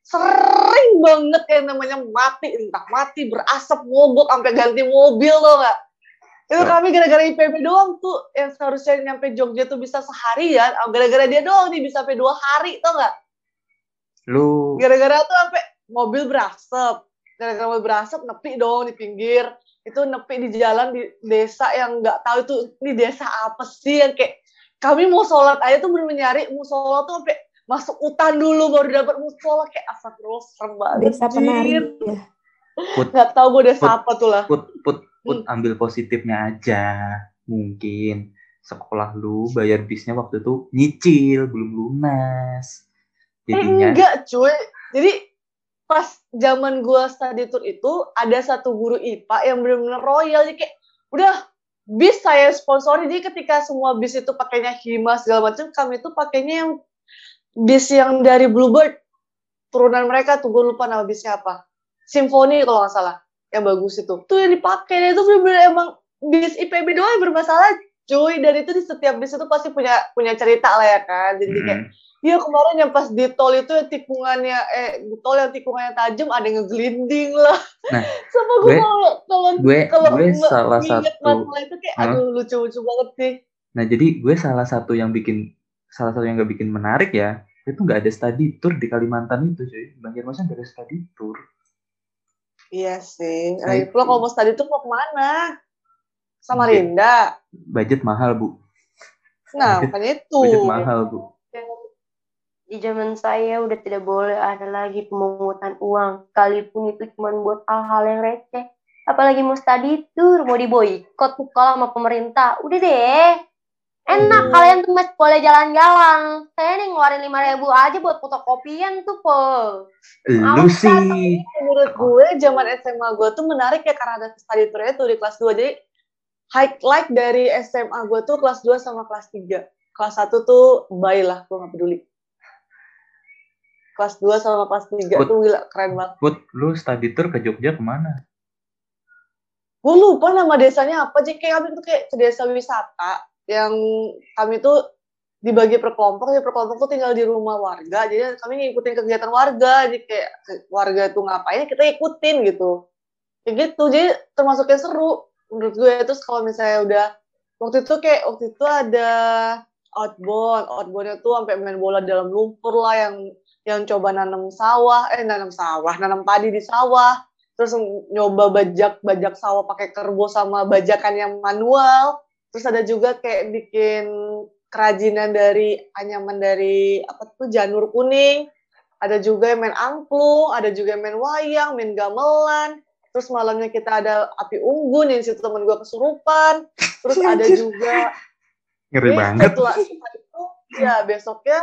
sering banget yang namanya mati. Entah mati berasap mogok sampai ganti mobil tuh nggak? Itu Ya. kami gara-gara IPB doang tuh yang seharusnya nyampe Jogja tuh bisa seharian. Ah, gara-gara dia doang nih bisa sampai dua hari tuh nggak? Lu gara-gara tuh sampai mobil berasap. Gara-gara mobil berasap nepi dong di pinggir itu nepi di jalan di desa yang nggak tahu itu ini desa apa sih yang kayak kami mau sholat aja tuh bener nyari mau sholat tuh sampai masuk hutan dulu baru dapat musola kayak astagfirullah serem banget Desa penari anjir. ya. nggak tahu gue desa Put- apa tuh lah put put put Hmm. ambil positifnya aja. Mungkin sekolah lu bayar bisnya waktu itu nyicil belum lunas. Eh, Jadinya enggak cuy jadi pas zaman gua study tour itu ada satu guru IPA yang benar-benar royal. Jadi kayak udah bis saya sponsori jadi ketika semua bis itu pakainya hima segala macam kami itu pakainya yang bis yang dari Bluebird. Turunan mereka tuh gue lupa nama bisnya apa. Symphony kalau nggak salah yang bagus itu. Tuh yang dipakai itu benar-benar emang bis IPB doang yang bermasalah cuy. Dan itu di setiap bis itu pasti punya punya cerita lah ya kan. Jadi kayak Mm. Iya kemarin yang pas di tol itu yang tikungannya eh di tol yang tikungannya tajam ada yang ngegelinding lah. Nah, sama gue kalau kalau gue kalau gue salah satu masalah itu kayak aduh lucu-lucu banget sih. Nah, jadi gue salah satu yang bikin salah satu yang gak bikin menarik ya, itu nggak ada study tour di Kalimantan itu, cuy. Banjarmasin nggak ada study tour. Iya sih. Nah, pula itu. kalau mau study tuh mau ke mana? Sama. Rinda. Budget mahal, Bu. Nah, Budget- makanya itu. Budget mahal, Bu. Di zaman saya udah tidak boleh ada lagi pemungutan uang, sekalipun itu cuma buat hal-hal yang receh. Apalagi mau study tour, mau diboikot sekolah sama pemerintah. Udah deh. Enak Hmm. kalian tuh masih boleh jalan-jalan. Saya nih ngeluarin lima ribu aja buat fotokopian tuh, po. Lu sih. Menurut gue zaman SMA gue tuh menarik ya karena ada study tour itu di kelas 2 jadi highlight dari SMA gue tuh kelas 2 sama kelas 3. Kelas 1 tuh bye lah, gue gak peduli. Kelas 2 sama kelas 3 Put. tuh gila, keren banget. Put, lu study tour ke Jogja ke mana? Gue lupa nama desanya apa, jadi kayak kami tuh kayak ke desa wisata yang kami tuh dibagi per kelompok, jadi per kelompok tuh tinggal di rumah warga, jadi kami ngikutin kegiatan warga, jadi kayak warga tuh ngapain kita ikutin gitu. Kayak gitu, jadi termasuk yang seru menurut gue. Terus kalau misalnya udah, waktu itu kayak, waktu itu ada outbound, outboundnya tuh sampai main bola dalam lumpur lah yang yang coba nanam sawah, eh nanam sawah, nanam padi di sawah, terus nyoba bajak bajak sawah pakai kerbo sama bajakan yang manual, terus ada juga kayak bikin kerajinan dari anyaman dari apa tuh janur kuning, ada juga yang main angklung, ada juga yang main wayang, main gamelan, terus malamnya kita ada api unggun yang situ temen gue kesurupan, terus ada juga Ngeri jadi banget. setelah setelah itu ya besoknya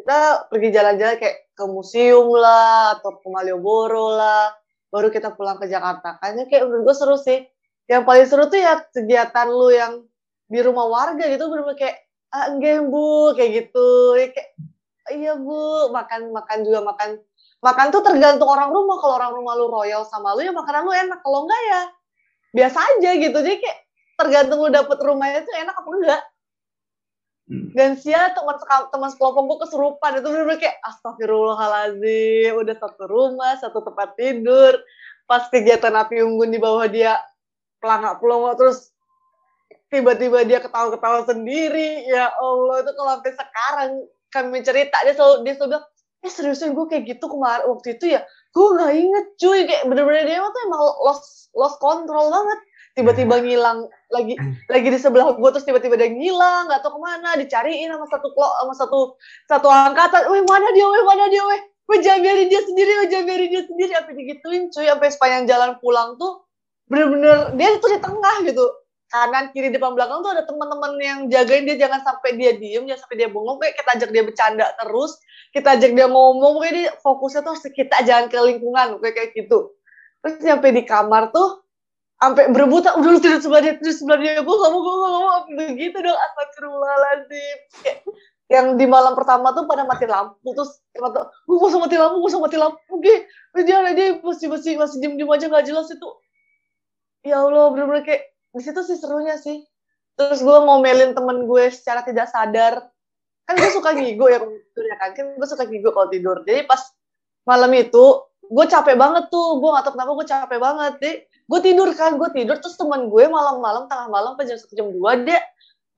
kita pergi jalan-jalan kayak ke museum lah atau ke Malioboro lah baru kita pulang ke Jakarta. Kayaknya kayak menurut gue seru sih. Yang paling seru tuh ya kegiatan lu yang di rumah warga gitu bener kayak ah enggak bu kayak gitu. Ya, kayak iya bu makan makan juga makan. Makan tuh tergantung orang rumah. Kalau orang rumah lu royal sama lu ya makanan lu enak. Kalau enggak ya biasa aja gitu. Jadi kayak tergantung lu dapet rumahnya tuh enak apa enggak. Dan sia teman teman sekelompok gue kesurupan. Itu bener-bener kayak astagfirullahaladzim udah satu rumah satu tempat tidur. Pas kegiatan api unggun di bawah dia pelangak pelongo terus tiba-tiba dia ketawa-ketawa sendiri. Ya Allah itu kalau sampai sekarang kami cerita dia selalu dia selalu bilang eh seriusan gue kayak gitu kemarin waktu itu ya gue nggak inget cuy. Kayak bener-bener dia tuh emang lost lost control banget tiba-tiba ngilang lagi lagi di sebelah gue terus tiba-tiba dia ngilang nggak tahu ke mana dicariin sama satu klo sama satu satu angkatan. Weh mana dia weh mana dia weh? Jangan biarin dia sendiri jangan biarin dia sendiri sampai digituin cuy sampai sepanjang jalan pulang tuh bener-bener dia itu di tengah gitu. Kanan kiri depan belakang tuh ada teman-teman yang jagain dia jangan sampai dia diem jangan sampai dia bengong. Kayak kita ajak dia bercanda terus kita ajak dia ngomong kayak dia fokusnya tuh kita jangan ke lingkungan kayak kayak gitu. Terus sampai di kamar tuh sampai berebutan udah lu tidur sebelah dia tidur sebelah dia. Gue gak mau gue gak mau. Begitu dong astagfirullahaladzim. Kayak yang di malam pertama tuh pada mati lampu terus kata gue usah mati lampu gue mati lampu oke dia dia masih masih masih diem diem aja gak jelas itu. Ya Allah bener-bener kayak di situ sih serunya sih. Terus gue ngomelin temen gue secara tidak sadar. Kan gue suka ngigo ya kalau tidur ya kan. Kan gue suka ngigo kalau tidur. Jadi pas malam itu gue capek banget tuh. Gue gak tau kenapa gue capek banget. Deh gue tidur kan gue tidur terus temen gue malam-malam tengah malam pas jam jam dua dia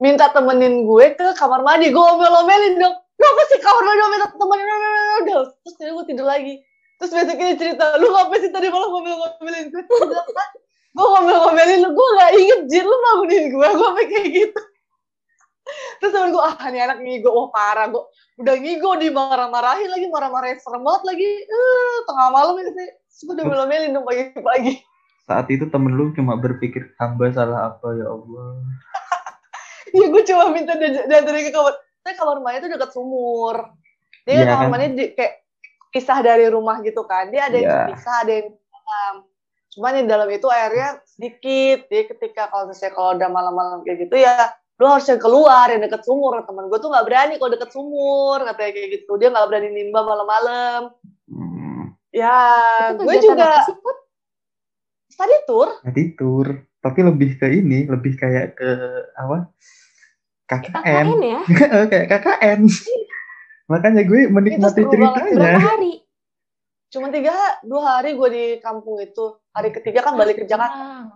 minta temenin gue ke kamar mandi. Gue omel-omelin dong. Lu apa sih kamar mandi minta temenin udah terus tidur gue tidur lagi. Terus besoknya dia cerita lu apa sih tadi malam ngomel-ngomelin gue Terus dia bilang, "Hah? gue ngomel-ngomelin lu gue gak inget jin lu bangunin gue gue sampai kayak gitu. Terus temen gue ah ini anak ngigo. Wah parah. Gue udah ngigo dimarah-marahin lagi marah-marahin serem banget lagi. Eh tengah malam ini terus gue udah ngomelin dong pagi-pagi Saat itu temen lu cuma berpikir hamba salah apa ya Allah. ya gue cuma minta dia diantarin ke kamar. Saya kamar mandi itu dekat sumur. Dia Iya kamar kan? mandi di, kayak pisah dari rumah gitu kan. Dia ada yang Iya. pisah ada yang dalam. Cuman di dalam itu airnya sedikit. Jadi ketika kalau misalnya kalau udah malam-malam kayak gitu ya lu harus yang keluar yang deket sumur. Temen gue tuh nggak berani kalau deket sumur katanya kayak gitu. Dia nggak berani nimba malam-malam. Hmm, ya gue juga sih? Study tour tadi tour, tapi lebih ke ini, lebih kayak ke apa? KKN. KKN ya? kayak KKN. Makanya gue menikmati banget, ceritanya. Berapa hari? cuma tiga dua hari gue di kampung itu hari ketiga kan balik ke Jakarta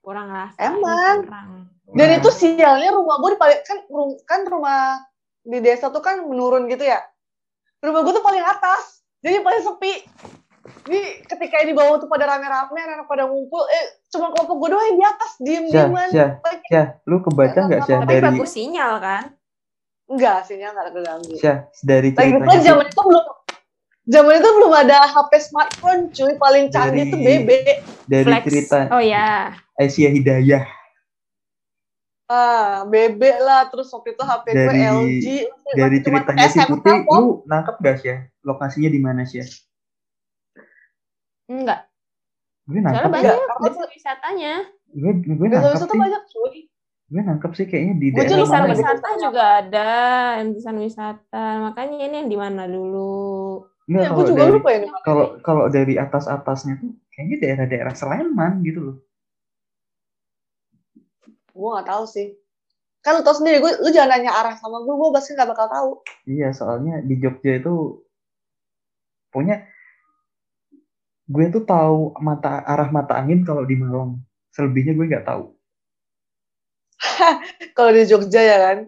Kurang. Lah. Emang. Kurang. Dan Wah. itu sialnya rumah gue di paling kan rum- kan rumah di desa tuh kan menurun gitu ya. Rumah gue tuh paling atas, jadi paling sepi. Jadi ketika di bawah tuh pada rame-rame, anak pada ngumpul, eh cuma kelompok gue doang yang di atas Syah, diem-dieman. Syah, Syah, lu kebaca nggak Syah Tapi dari bagus sinyal kan? Enggak, sinyal nggak keganggu. Syah dari Lagi ceritanya zaman itu belum zaman itu belum ada HP smartphone, cuy. Paling canggih Dari- tuh BB. dari Flex. cerita Oh ya. Aisyah Hidayah Ah, BB lah. Terus waktu itu HP gue Dari- LG. dari ceritanya si Putih, lu nangkep gak Syah? Lokasinya di mana Syah? Enggak. Gue Soalnya nangkep banyak Enggak, desa wisatanya. gue gue Desa nangkep wisata sih banyak cuy. gue nangkep sih kayaknya di Gua daerah gitu. gitu wisata juga ada, irisan wisata. Makanya ini yang di mana dulu? Enggak Ya, kalau gue juga dari lupa ya. kalau kalau dari atas atasnya tuh kayaknya daerah-daerah Sleman gitu loh Gue gak tahu sih. Kan lu tau sendiri, gue, lu jangan nanya arah sama gue, gue pasti gak bakal tahu. iya soalnya di Jogja itu punya gue tuh tahu mata arah mata angin kalau di Malang selebihnya gue nggak tahu Kalau di Jogja ya kan.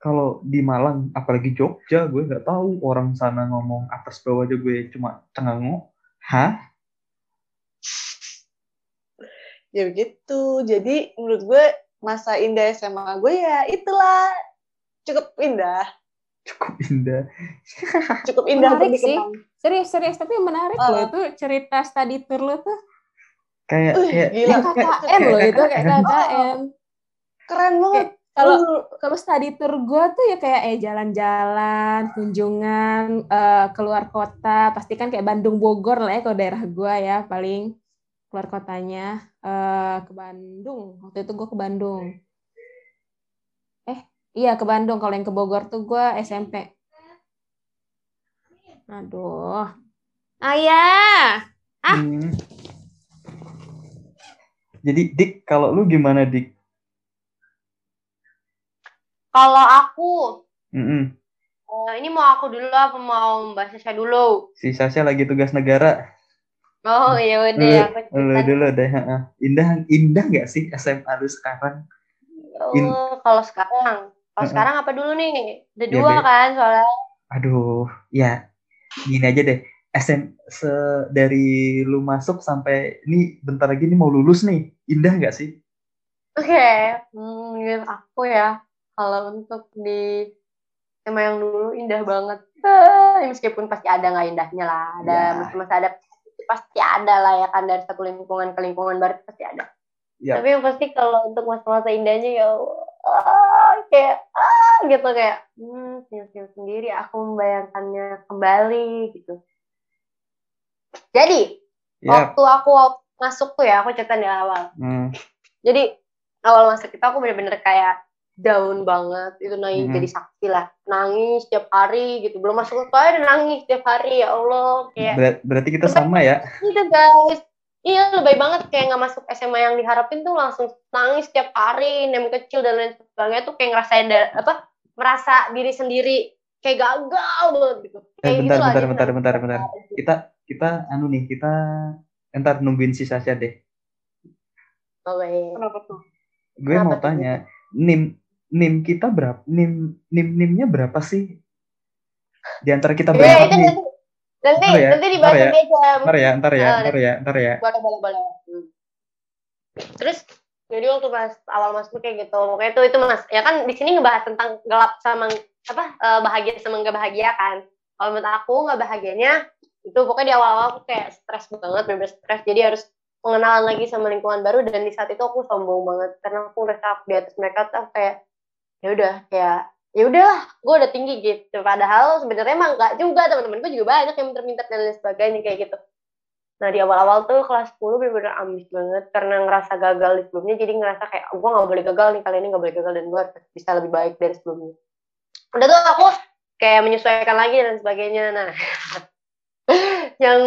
kalau di Malang apalagi Jogja gue nggak tahu orang sana ngomong atas bawah aja gue cuma cengengok hah Ya begitu. Jadi menurut gue masa indah SMA gue ya itulah. Cukup indah. Cukup indah Cukup indah Menarik sih. dikenang. Serius, serius. Tapi menarik Ah. loh itu cerita study tour lu tuh. kayak Wih, kayak gila. KKN loh itu, kayak KKN. Keren banget. Kalau kalau study tour gue tuh ya kayak eh jalan-jalan, kunjungan eh, keluar kota, pasti kan kayak Bandung Bogor lah ya kalau daerah gue ya paling keluar kotanya eh ke Bandung. Waktu itu gue ke Bandung. Iya ke Bandung. Kalau yang ke Bogor tuh gue SMP. Aduh, ayah. Ah. Hmm. jadi Dik kalau lu gimana Dik Kalau aku, Mm-mm. eh, ini mau aku dulu apa mau Mbak Sasha dulu? si Sasha lagi tugas negara Oh iya udah Lu- ya. aku lu dulu deh heeh. indah indah nggak sih SMA lu sekarang in- Oh, kalau sekarang, kalau sekarang apa dulu nih? Ada Ya, dua Be. kan soalnya. aduh ya gini aja deh SM se dari lu masuk sampai ini bentar lagi nih mau lulus nih indah nggak sih Oke, hmm, menurut aku ya, kalau untuk di tema yang dulu indah banget. Eh, meskipun pasti ada nggak indahnya lah, ada Ya. masa ada pasti ada lah ya kan dari satu lingkungan ke lingkungan baru pasti ada. Ya. Tapi yang pasti kalau untuk masa-masa indahnya ya kayak ah gitu kayak hmm, senyum-senyum sendiri aku membayangkannya kembali gitu. Jadi ya waktu aku masuk tuh ya aku cerita di awal. hmm. Jadi awal masuk itu aku bener-bener kayak down banget itu nangis Mhm. jadi saksi lah nangis setiap hari gitu belum masuk sekolah udah nangis setiap hari ya Allah kayak Ber- berarti kita sama ya gitu guys iya lebay banget kayak nggak masuk SMA yang diharapin tuh langsung nangis setiap hari nem kecil dan lain sebagainya tuh kayak ngerasain da- apa merasa diri sendiri kayak gagal banget gitu Eh, kayak bentar, gitu bentar, bentar, bentar, bentar. hari. kita kita anu nih kita entar nungguin si Sasha deh Oke. Kenapa tuh? gue Kenapa mau tuh? tanya nim nim kita berapa nim nim nimnya berapa sih di antara kita Iya, berapa itu nih nanti Ntar ya, nanti dibahas ya. aja ntar ya ntar ya Ah, ntar ya ntar ya. boleh boleh boleh. Hmm. terus jadi waktu pas awal masuk kayak gitu. Pokoknya itu itu mas ya kan di sini ngebahas tentang gelap sama apa eh, bahagia sama nggak bahagia kan. Kalau menurut aku nggak bahagianya itu pokoknya di awal-awal aku kayak stres banget bener stres. Jadi harus pengenalan lagi sama lingkungan baru. Dan di saat itu aku sombong banget. Karena aku udah aku di atas mereka tuh kayak ya udah kayak ya udahlah gue udah tinggi gitu padahal sebenarnya emang nggak juga teman-teman gue juga banyak yang minta-minta dan lain sebagainya kayak gitu Nah di awal-awal tuh kelas 10 bener-bener ambis banget karena ngerasa gagal di sebelumnya jadi ngerasa kayak gue gak boleh gagal nih kali ini gak boleh gagal dan gue bisa lebih baik dari sebelumnya. Udah tuh aku kayak menyesuaikan lagi dan sebagainya. Nah yang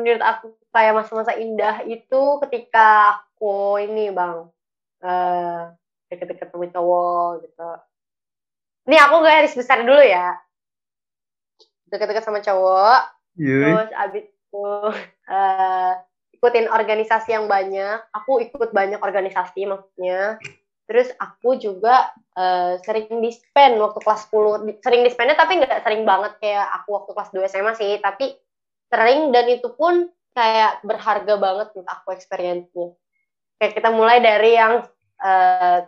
menurut aku kayak masa-masa indah itu ketika aku ini bang eh deket-deket sama cowok gitu. Ini aku garis besar dulu ya. Deket-deket sama cowok, Yuy. Terus abis itu eh, ikutin organisasi yang banyak. Aku ikut banyak organisasi maksudnya. Terus aku juga eh, sering dispen waktu kelas 10. Di- Sering dispennya tapi nggak sering banget kayak aku waktu kelas 2 SMA sih. Tapi sering dan itu pun kayak berharga banget menurut aku experience-nya. Kayak kita mulai dari yang eh,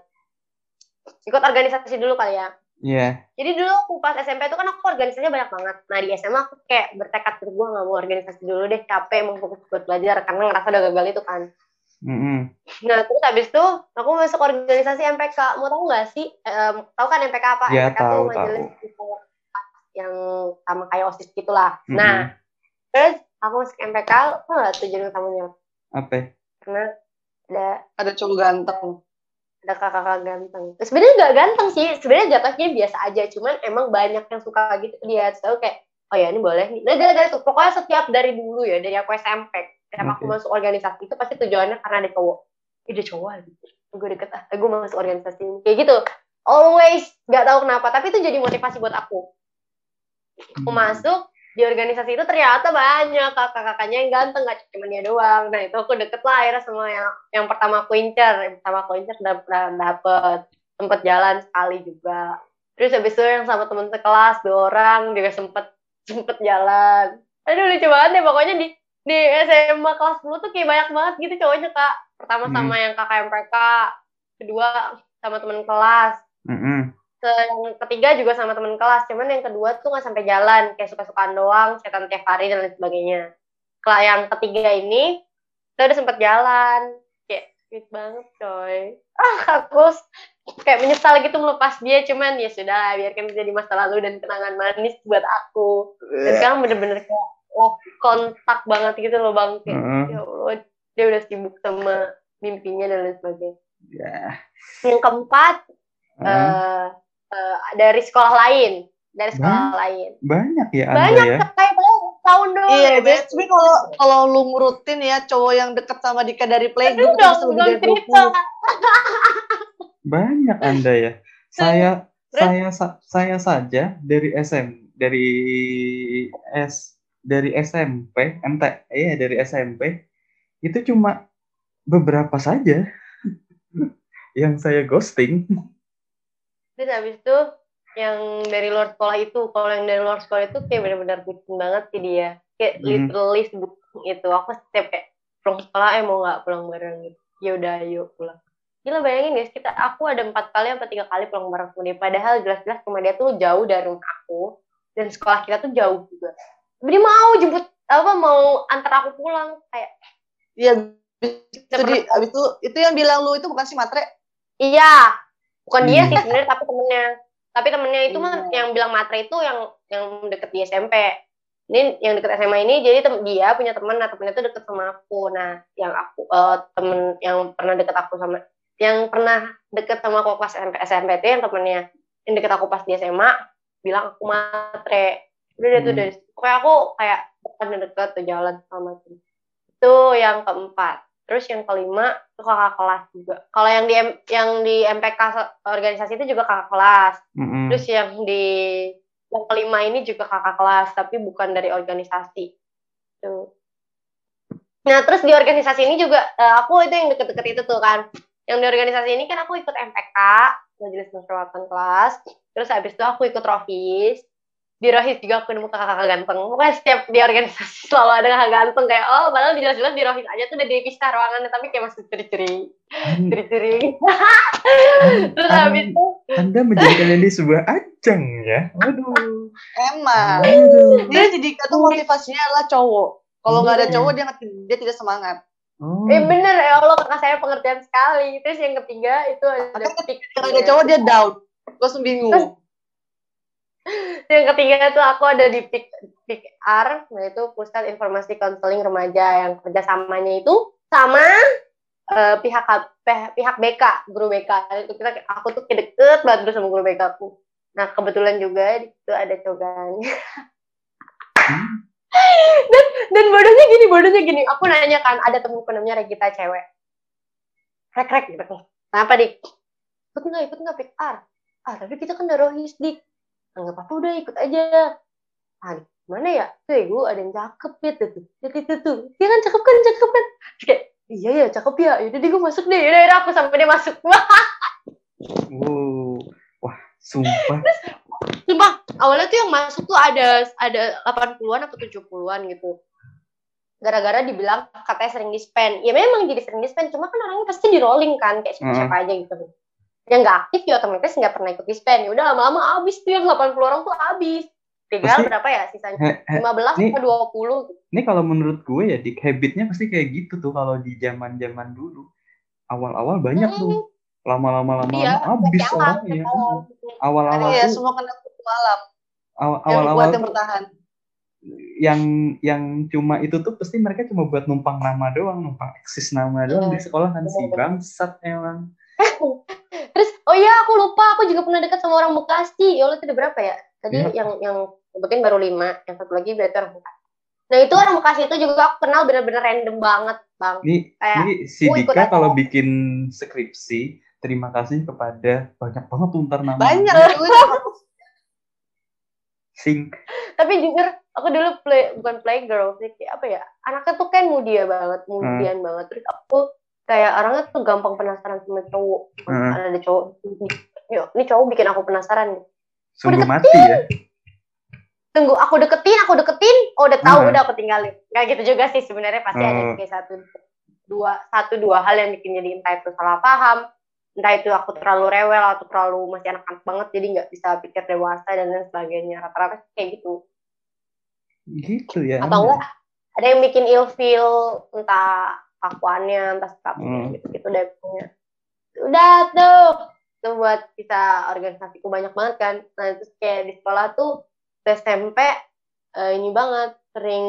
ikut organisasi dulu kali ya. Iya. Jadi dulu aku pas SMP itu kan aku organisasinya banyak banget. Nah di SMA aku kayak bertekad gue gak mau organisasi dulu deh, capek mau fokus buat belajar karena ngerasa udah gagal itu kan. Mm-mm. Nah terus habis itu aku masuk organisasi MPK. Mau tahu gak sih? Em, tahu kan MPK apa? Ya, MPK tahu, tuh majelis yang sama kayak OSIS gitulah. Mm-mm. Nah terus aku masuk MPK, tau gak tujuan utamanya? apa Karena ada Ada cowok ganteng. Ada kakak-kakak ganteng. Sebenarnya nggak ganteng sih, sebenarnya jatuhnya biasa aja. Cuman emang banyak yang suka gitu dia tahu kayak oh ya ini boleh nih. Nah gara-gara tuh pokoknya setiap dari dulu ya dari aku SMP, setiap aku Oke. masuk organisasi itu pasti tujuannya karena ada cowok. Ih, ada cowok gitu. Gue deket ah, gue masuk organisasi ini. Kayak gitu. Always nggak tahu kenapa, tapi itu jadi motivasi buat aku. Aku masuk di organisasi itu ternyata banyak kakak-kakaknya yang ganteng gak cuma dia doang. Nah itu aku deket lah akhirnya sama yang yang pertama aku incer. Yang pertama aku incer dapet sempet jalan sekali juga. Terus habis itu yang sama temen sekelas dua orang juga sempet sempet jalan. Aduh lucu banget deh. Pokoknya di di SMA kelas 10 tuh kayak banyak banget gitu cowoknya kak. Pertama Hmm. sama yang kakak MPK kedua sama temen kelas. Mm-mm. Ke yang ketiga juga sama temen kelas cuman yang kedua tuh nggak sampai jalan kayak suka-sukaan doang chatan tiap hari dan lain sebagainya. Kalau yang ketiga ini kita udah sempet jalan kayak sweet banget coy. Ah aku kayak menyesal gitu melepas dia cuman ya sudah biarkan jadi masa lalu dan kenangan manis buat aku. Dan sekarang bener-bener kayak lost kontak banget gitu loh bang. Kayak Heeh. ya Allah dia udah sibuk sama mimpinya dan lain sebagainya. Ya. yang keempat Heeh. eh eh, dari sekolah lain dari sekolah Bang- lain banyak ya Anda banyak ya. kayak banyak tahun doang Iya, ya, Bes. Tapi kalau kalau lu ngurutin ya cowok yang deket sama Dika dari playgroup Aduh, itu dong, dari cerita. 20. Banyak Anda ya. Saya saya sa- saya saja dari SM dari S dari SMP MT iya dari SMP itu cuma beberapa saja yang saya ghosting. Terus habis itu yang dari luar sekolah itu kalau yang dari luar sekolah itu kayak benar-benar bucin banget sih dia kayak Hmm. literally sebutin itu aku setiap kayak pulang sekolah eh mau nggak pulang bareng gitu ya udah ayo pulang Gila bayangin guys, kita aku ada empat kali atau tiga kali pulang bareng sama dia. Padahal jelas-jelas rumah dia tuh jauh dari rumah aku dan sekolah kita tuh jauh juga. Tapi dia mau jemput apa mau antar aku pulang kayak Iya, itu di, abis itu itu yang bilang lu itu bukan si Matre. Iya, bukan dia Hmm. sih sebenarnya tapi temennya. Tapi temennya itu mah Iya. yang bilang matre itu yang yang deket di SMP. Ini yang deket SMA ini jadi tem- dia punya temen, nah temennya itu deket sama aku. Nah, yang aku eh, temen yang pernah deket aku sama yang pernah deket sama aku pas SMP, SMP itu yang temennya yang deket aku pas di SMA bilang aku matre. Udah deh tuh Hmm. dari pokoknya aku kayak bukan deket tuh jalan sama dia. Itu yang keempat. Terus yang kelima itu kakak kelas juga. Kalau yang di yang di MPK organisasi itu juga kakak kelas. Mm-mm. Terus yang di yang kelima ini juga kakak kelas, tapi bukan dari organisasi. Tuh. Nah, terus di organisasi ini juga eh, aku itu yang deket-deket itu tuh kan. Yang di organisasi ini kan aku ikut MPK, Majelis Musyawaratan Kelas. Terus habis itu aku ikut Rohis. Di Rohis juga aku nemu kakak-kakak ganteng. Pokoknya setiap di organisasi selalu ada kakak ganteng kayak oh padahal jelas-jelas di Rohis aja tuh udah dipisah ruangannya tapi kayak masih ceri-ceri, ceri-ceri. Terus an- habis itu Anda menjadikan ini sebuah ajang ya. Waduh. Emang. Waduh. Dia jadi itu motivasinya adalah cowok. Kalau nggak ada Hmm. cowok dia dia tidak semangat. Oh. Eh bener ya Allah kakak saya pengertian sekali. Terus yang ketiga itu ada. Kalau ada cowok dia down. Langsung bingung. Yang ketiga itu aku ada di pick pick R, nah itu pusat informasi konseling remaja yang kerjasamanya itu sama eh, pihak pih- pihak BK, guru BK. Itu kita aku tuh deket banget terus sama guru BK aku. Nah kebetulan juga di situ ada cowoknya. Hmm. dan dan bodohnya gini, bodohnya gini. Aku nanya kan ada temen namanya Regita cewek. Rek rek gitu. Kenapa dik? Ikut nggak ikut nggak pick R? Ah tapi kita kan udah rohis dik. "Ah, nggak apa-apa udah ikut aja. Ah mana ya? Tuh ya gue ada yang cakep ya tuh. itu tuh. Dia kan cakep kan cakep kan. Kayak iya ya cakep ya. Yaudah deh gue masuk deh. Yaudah, yaudah aku sampai dia masuk. Wah, Wow. Wah, sumpah. sumpah. Awalnya tuh yang masuk tuh ada ada 80-an atau 70-an gitu. Gara-gara dibilang katanya sering di-spend. Ya memang jadi sering di-spend. Cuma kan orangnya pasti di-rolling kan. Kayak siapa-siapa aja gitu. Yang nggak aktif ya otomatis nggak pernah ikut di-spend. Ya udah lama-lama habis tuh yang 80 orang tuh habis. Tinggal Pasti- berapa ya sisanya? He- he- 15 nih- atau 20 gitu. Ini kalau menurut gue ya, dik habitnya pasti kayak gitu tuh kalau di zaman-zaman dulu. Awal-awal banyak tuh. Lama-lama lama-lama Iya, habis kayak orang awal, ya. awal. Awal-awal tuh semua kena kutu malam. awal-awal buat yang bertahan. yang yang cuma itu tuh pasti mereka cuma buat numpang nama doang, numpang eksis nama doang di Iya, sekolah kan si bener-bener. bangsat emang. Terus oh iya aku lupa aku juga pernah dekat sama orang Bekasi. Ya Allah itu udah berapa ya? Tadi Iya. yang yang sebutin baru lima, yang satu lagi berarti orang Bekasi. Nah itu orang Bekasi itu juga aku kenal bener-bener random banget bang. Ini Kayak, ini si Dika kalau bikin skripsi terima kasih kepada banyak banget tuh ntar nama Banyak tuh. sing Tapi jujur aku dulu play bukan playgirl sih kayak apa ya? Anaknya tuh kan mudia banget, mudian banget. Terus aku kayak orangnya tuh gampang penasaran sama cowok. Hmm. Ada cowok, yuk ini cowok bikin aku penasaran sungguh deketin. mati ya. tunggu aku deketin aku deketin oh udah tahu Hmm. udah aku tinggalin nggak gitu juga sih sebenarnya pasti ada Oh. kayak satu dua satu dua hal yang bikin jadi entah itu salah paham entah itu aku terlalu rewel atau terlalu masih anak-anak banget jadi nggak bisa pikir dewasa dan lain sebagainya rata-rata kayak gitu Gitu ya. atau enggak ada yang bikin ilfeel entah kakuannya entah sikapnya Hmm. gitu gitu deh pokoknya udah tuh itu buat bisa organisasiku banyak banget kan nah terus kayak di sekolah tuh ke SMP eh, ini banget sering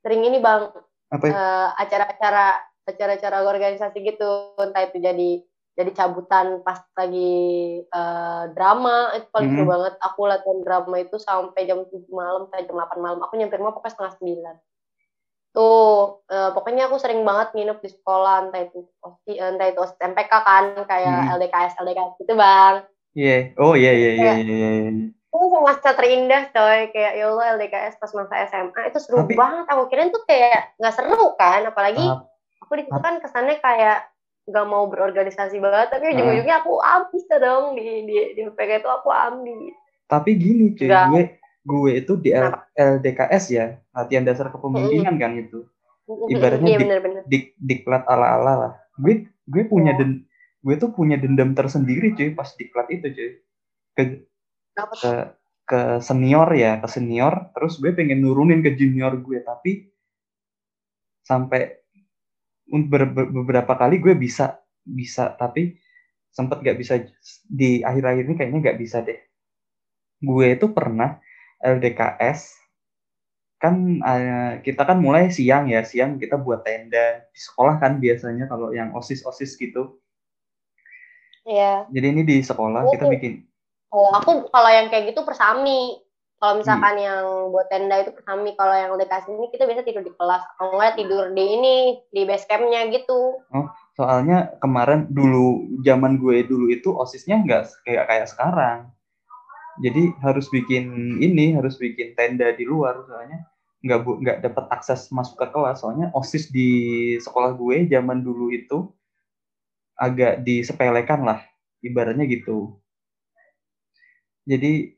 sering ini bang Apa ya? eh, acara-acara acara-acara organisasi gitu entah itu jadi jadi cabutan pas lagi eh, drama itu paling seru Mhm. banget aku latihan drama itu sampai jam 7 malam sampai jam 8 malam aku nyampe rumah pokoknya setengah sembilan tuh eh, pokoknya aku sering banget nginep di sekolah entah itu osi entah itu MPK kan kayak Mhm. LDKS LDKS gitu bang Iya. Oh iya iya iya Kayak- iya. iya. itu masa terindah coy kayak ya Allah LDKS pas masa SMA itu seru Tapi- banget aku kirain tuh kayak nggak seru kan apalagi Tahap- aku di situ kan kesannya kayak nggak mau berorganisasi banget tapi ujung-ujungnya aku ambis dong di di di MPK itu aku ambis Tapi gini cuy, gue gue itu di L-? LDKS ya, latihan dasar kepemimpinan kan itu. Ibaratnya iya di- bener-bener Dik diklat ala-ala lah. Gue gue punya Iya. den gue tuh punya dendam tersendiri cuy pas diklat itu cuy. Ke ke ke senior ya, ke senior, terus gue pengen nurunin ke junior gue, tapi sampai ber- ber- beberapa kali gue bisa bisa, tapi sempet gak bisa di akhir-akhir ini kayaknya gak bisa deh. Gue itu pernah LDKS kan eh, kita kan mulai siang ya, siang kita buat tenda di sekolah kan biasanya kalau yang osis-osis gitu. Iya Jadi ini di sekolah kita Oke. bikin kalau aku kalau yang kayak gitu persami kalau misalkan Iya. yang buat tenda itu persami kalau yang kasih ini kita biasa tidur di kelas kalau nggak tidur di ini di base campnya gitu Soalnya kemarin dulu zaman gue dulu itu osisnya nggak kayak kayak sekarang. Jadi harus bikin ini, harus bikin tenda di luar soalnya nggak bu nggak dapat akses masuk ke kelas. Soalnya osis di sekolah gue zaman dulu itu agak disepelekan lah, ibaratnya gitu. Jadi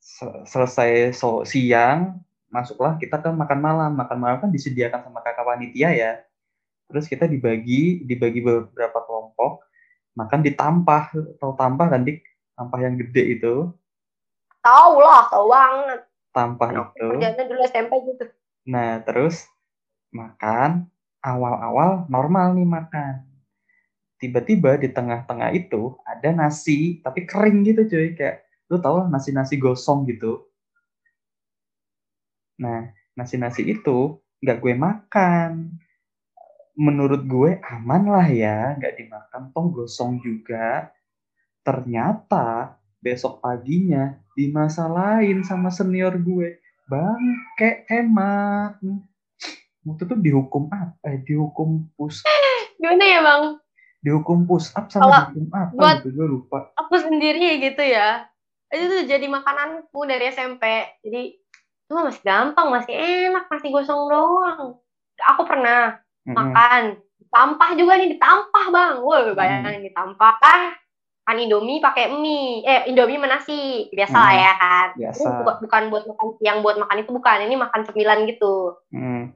se- selesai so siang masuklah kita ke makan malam. Makan malam kan disediakan sama kakak panitia ya terus kita dibagi dibagi beberapa kelompok makan di tampah tahu tampah kan dik tampah yang gede itu. Tahu lah tahu banget. Tampah aku itu. dulu SMP gitu. Nah terus makan awal-awal normal nih makan. Tiba-tiba di tengah-tengah itu ada nasi tapi kering gitu cuy. Kayak lu tau lah nasi-nasi gosong gitu. Nah nasi-nasi itu nggak gue makan. Menurut gue aman lah ya nggak dimakan toh gosong juga ternyata besok paginya dimasalahin sama senior gue bangke emak. Waktu itu dihukum apa eh, dihukum push gimana ya bang? dihukum push up sama dihukum apa buat- gitu gue lupa. aku sendiri gitu ya itu tuh jadi makananku dari SMP jadi itu masih gampang masih enak masih gosong doang. Aku pernah Mm-mm. makan tampah juga nih ditampah bang. Wah bayangin ditampah kan Indomie pakai mie. Eh Indomie sama nasi. Biasa lah Hmm. ya kan. Biasa. Ini bukan, bukan buat makan yang buat makan itu bukan. Ini makan cemilan gitu. Mm.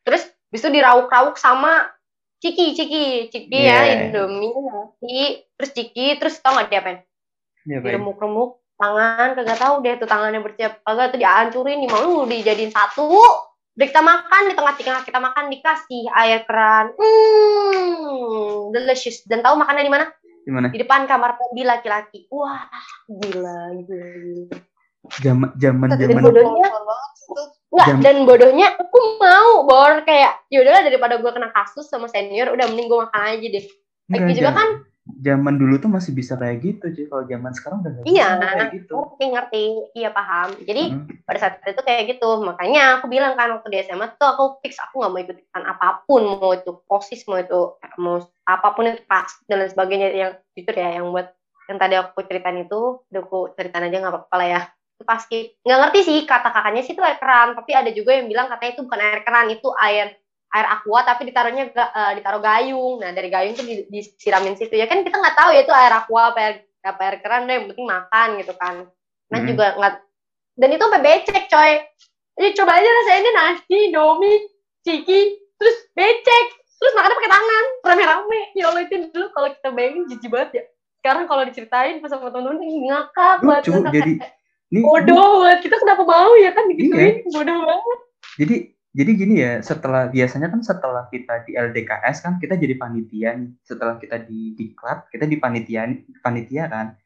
terus bisa dirauk-rauk sama ciki ciki. Ciki Yeah. ya Indomie nasi terus ciki terus tau nggak diapain Ya, baik. diremuk-remuk tangan kagak tahu deh tuh tangannya bersiap kagak tuh dihancurin nih mau dijadiin satu. Udah kita makan di tengah-tengah kita makan dikasih air keran. Hmm delicious. Dan tahu makannya di mana gimana di depan kamar mandi laki-laki wah gila gila, gila. Zaman zaman zaman bodohnya. Enggak, Jam- dan bodohnya aku mau bor kayak yaudahlah daripada gue kena kasus sama senior udah mending gue makan aja deh. Lagi juga jam- kan zaman dulu tuh masih bisa kayak gitu sih. Kalau zaman sekarang udah nggak Iya. bisa kayak gitu. ngerti ngerti, iya paham. Jadi Hmm. pada saat itu kayak gitu, makanya aku bilang kan waktu di SMA tuh aku fix aku nggak mau ikut ikutan apa pun, mau itu posis, mau itu mau apa pun itu pas dan lain sebagainya yang jujur ya yang buat yang tadi aku ceritain itu, udah aku ceritain aja nggak apa-apa lah ya. Itu pasti nggak ngerti sih kata kakaknya sih itu air keran, tapi ada juga yang bilang katanya itu bukan air keran, itu air air aqua tapi ditaruhnya eh, ditaruh gayung. Nah dari gayung tuh di- disiramin situ ya kan kita nggak tahu ya itu air aqua apa air, apa air keran deh, yang penting makan gitu kan. Nah Hmm. juga nggak dan itu sampai becek coy. Jadi coba aja rasainnya nasi, domi, ciki, terus becek, terus makannya pakai tangan, rame-rame. Ya Allah itu dulu kalau kita bayangin jijik banget ya. Sekarang kalau diceritain pas sama temen-temen ngakak banget. Jadi ini bodoh banget. Kita kenapa mau ya kan digituin, bodoh banget. jadi jadi gini ya setelah biasanya kan setelah kita di LDKS kan kita jadi panitia nih setelah kita di diklat kita di panitia panitia kan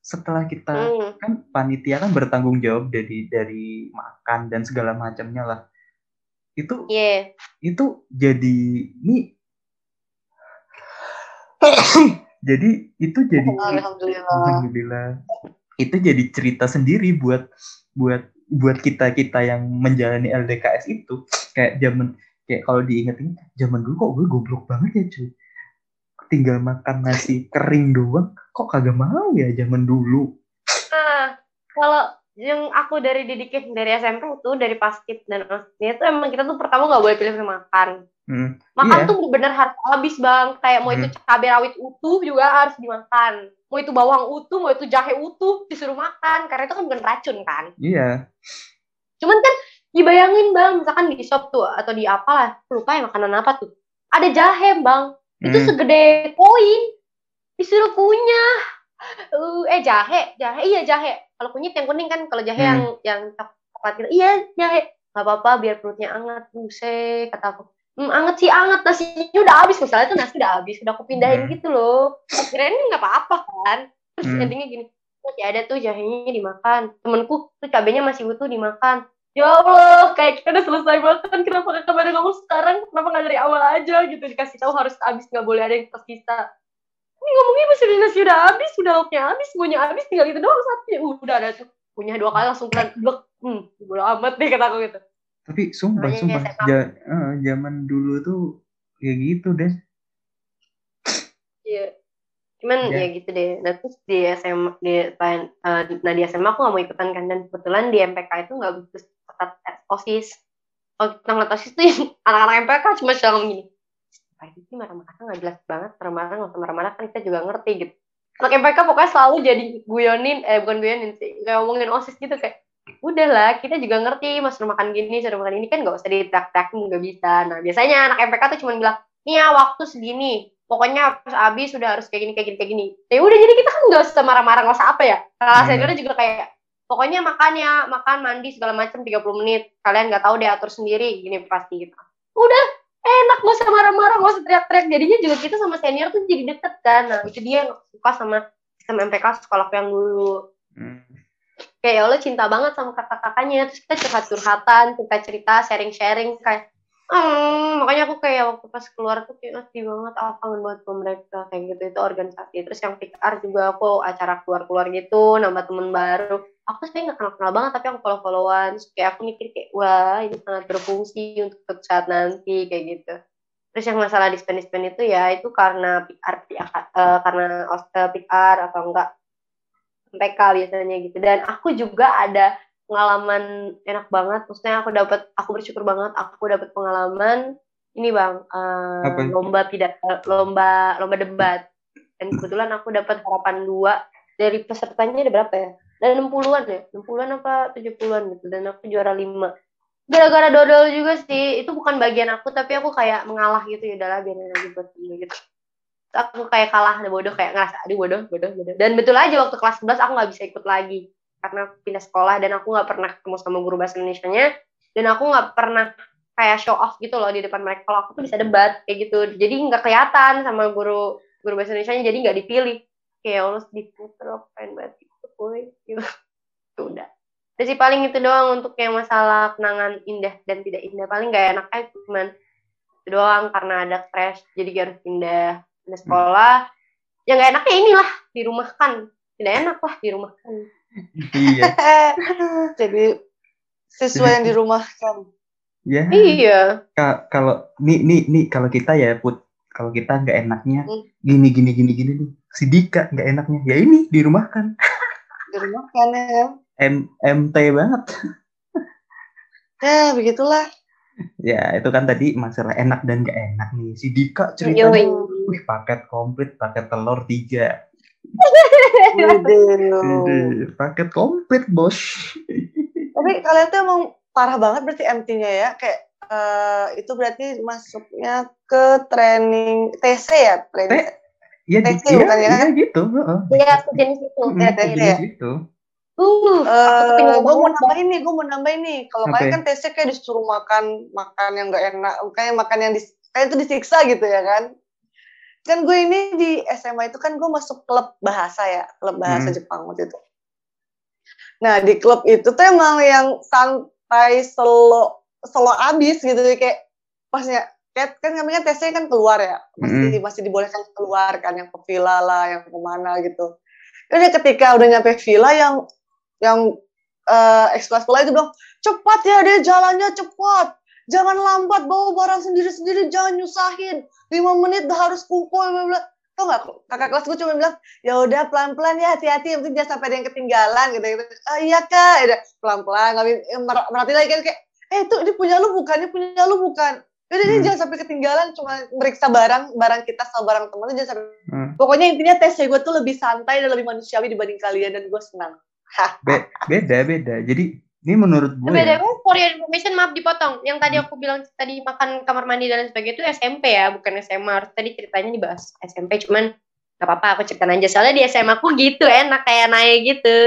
setelah kita Hmm. kan panitia kan bertanggung jawab dari dari makan dan segala macamnya lah itu Iya. itu jadi ini jadi itu jadi Alhamdulillah. Alhamdulillah. Itu jadi cerita sendiri buat buat buat kita kita yang menjalani LDKS itu kayak zaman kayak kalau diinget-inget zaman dulu kok gue goblok banget ya cuy tinggal makan nasi kering doang kok kagak mau ya zaman dulu Nah, kalau yang aku dari didikin dari SMP tuh dari paskit dan osnya itu emang kita tuh pertama nggak boleh pilih makan. Hmm, Makan Iya. tuh bener harus habis bang. Kayak mau itu cabai rawit utuh juga harus dimakan. Mau itu bawang utuh, mau itu jahe utuh disuruh makan. Karena itu kan bukan racun kan. iya Cuman kan dibayangin bang, misalkan di shop tuh atau di apalah, lupa ya makanan apa tuh. Ada jahe bang, itu Hmm, segede koin. Disuruh kunyah. Eh, eh jahe, jahe iya jahe. Kalau kunyit yang kuning kan, kalau jahe Hmm. yang yang coklat gitu. Iya jahe. Gak apa-apa biar perutnya anget. Buset, kata aku. Hmm, anget sih anget. Nasinya udah habis. Misalnya tuh nasi udah habis. Udah aku pindahin Hmm. gitu loh. Kirain nggak apa-apa kan. Terus Hmm. endingnya gini. Masih ada tuh jahenya dimakan. Temenku tuh cabenya masih utuh dimakan. Ya Allah kayak kita udah selesai makan. Kenapa kakak pada ngomong sekarang? Kenapa nggak dari awal aja gitu? Dikasih tahu harus habis nggak boleh ada yang tersisa. Ini ngomongnya masih udah nasi udah habis udah lauknya habis semuanya habis. Tinggal itu doang Uh, udah ada tuh. Punya dua kali langsung kalian blek. Hmm bodo amat deh kata aku gitu tapi sumpah Makanya sumpah ja- eh, zaman dulu tuh kayak gitu deh Iya. Cuman Ya. ya gitu deh. Nah terus di SMA, di, eh, nah di SMA aku gak mau ikutan kan. Dan kebetulan di MPK itu gak begitu ketat tes OSIS. Kalau kita ngeliat OSIS tuh yang anak-anak MPK cuma cuma gini. Pak ini marah-marah gak jelas banget. Marah-marah gak usah marah-marah kan kita juga ngerti gitu. Anak MPK pokoknya selalu jadi guyonin, eh bukan guyonin sih. Kayak ngomongin OSIS gitu kayak udahlah kita juga ngerti mas makan gini suruh makan ini kan gak usah ditrak-trakin nggak bisa. Nah biasanya anak MPK tuh cuma bilang nih ya waktu segini pokoknya harus habis sudah harus kayak gini kayak gini kayak gini. Ya udah jadi kita kan nggak usah marah-marah nggak usah apa ya. Kalau Hmm. seniornya juga kayak pokoknya makan ya makan mandi segala macam 30 menit. Kalian nggak tahu deh atur sendiri gini pasti gitu. Udah enak nggak usah marah-marah nggak usah teriak-teriak. Jadinya juga kita sama senior tuh jadi deket kan. Nah itu dia yang suka sama sistem MPK sekolah yang dulu. Hmm. Kayak ya Allah cinta banget sama kakak-kakaknya. Terus kita curhat-curhatan cerita cerita sharing-sharing kayak hmm, makanya aku kayak waktu pas keluar tuh kayak sedih banget ah kangen banget sama mereka. Kayak gitu itu organisasi. Terus yang PR juga aku acara keluar-keluar gitu nambah temen baru. Aku sebenarnya nggak kenal-kenal banget tapi aku follow-followan. Kayak aku mikir kayak wah ini sangat berfungsi untuk saat nanti kayak gitu. Terus yang masalah dispen-dispen itu ya itu karena PR, PR eh, karena os- eh, PR atau enggak MPK biasanya gitu. Dan aku juga ada pengalaman enak banget. Maksudnya aku dapat aku bersyukur banget aku dapat pengalaman ini bang eh, Apa? lomba pidato lomba lomba debat. Dan kebetulan aku dapat harapan dua. Dari pesertanya ada berapa ya? Ada 60-an ya? 60-an apa 70-an gitu. Dan aku juara lima. Gara-gara dodol juga sih. Itu bukan bagian aku tapi aku kayak mengalah gitu. Ya udahlah biarin aja buat dia gitu Terus aku kayak kalah bodoh kayak ngerasa aduh bodoh bodoh bodoh. Dan betul aja waktu kelas 11 aku nggak bisa ikut lagi karena pindah sekolah dan aku nggak pernah ketemu sama guru bahasa Indonesia nya dan aku nggak pernah kayak show off gitu loh di depan mereka. Kalau aku tuh bisa debat kayak gitu. Jadi nggak kelihatan sama guru guru bahasa Indonesia nya jadi nggak dipilih. Kayak Allah sedih puter aku pengen banget ikut boy gitu. Itu udah. Udah sih paling itu doang untuk yang masalah kenangan indah dan tidak indah. Paling gak enak aja cuman itu doang karena ada crash jadi harus pindah pindah sekolah. Ya gak enaknya inilah dirumahkan. Tidak enak lah dirumahkan. iya Jadi siswa yang dirumahkan. ya Iya. Ka- kalau nih nih nih kalau kita ya put kalau kita nggak enaknya Hmm. gini gini gini gini nih si Dika nggak enaknya ya ini dirumahkan Dirumahkan ya. M MT banget Ya, begitulah. ya itu kan tadi masalah enak dan nggak enak nih si Dika Yoi. Wih paket komplit paket telur tiga paket komplit bos Tapi kalian tuh emang parah banget berarti MT-nya ya. Kayak eh, itu berarti masuknya ke training TC ya? Training. ya di, TC iya, bukan ya? iya gitu heeh. Iya, aku jenis itu. Mm, ya, jenis ya. gitu Uh, pengen gue mau banget nambah ini, gue mau nambah ini. Kalau Apa kalian ya? kan TC kayak disuruh makan makan yang gak enak, kayak makan yang dis, kayak itu disiksa gitu ya kan? Kan gue ini di SMA itu kan gue masuk klub bahasa ya, klub bahasa Hmm. Jepang waktu itu. Nah di klub itu tuh emang yang santai selo selo abis gitu kayak pasnya kayak kan kami kan TC kan keluar ya masih masih dibolehkan keluar kan yang ke villa lah yang ke mana gitu. Jadi ketika udah nyampe villa yang yang eh eksklas sekolah itu bilang cepat ya deh jalannya cepat jangan lambat bawa barang sendiri-sendiri jangan nyusahin. Lima menit udah harus kumpul bla bla tau nggak kakak kelas gue cuma bilang ya udah pelan-pelan ya hati-hati yang penting jangan sampai ada yang ketinggalan gitu gitu. Ah, iya kak. Ya udah pelan-pelan nggak mer- merhati lagi kan kayak eh itu ini punya lu bukan ini punya lu bukan. Ini Hmm. jangan sampai ketinggalan cuma meriksa barang barang kita sama barang temen tuh jangan sampai Hmm. pokoknya intinya tes gue tuh lebih santai dan lebih manusiawi dibanding kalian dan gue senang. Be- beda beda. Jadi ini menurut gue Beda ya, gue for your information maaf dipotong. Yang tadi aku bilang tadi makan kamar mandi dan lain sebagainya itu SMP ya, bukan SMA. Harus tadi ceritanya dibahas SMP, cuman gak apa-apa aku ceritain aja. Soalnya di SMA aku gitu enak kayak naik gitu.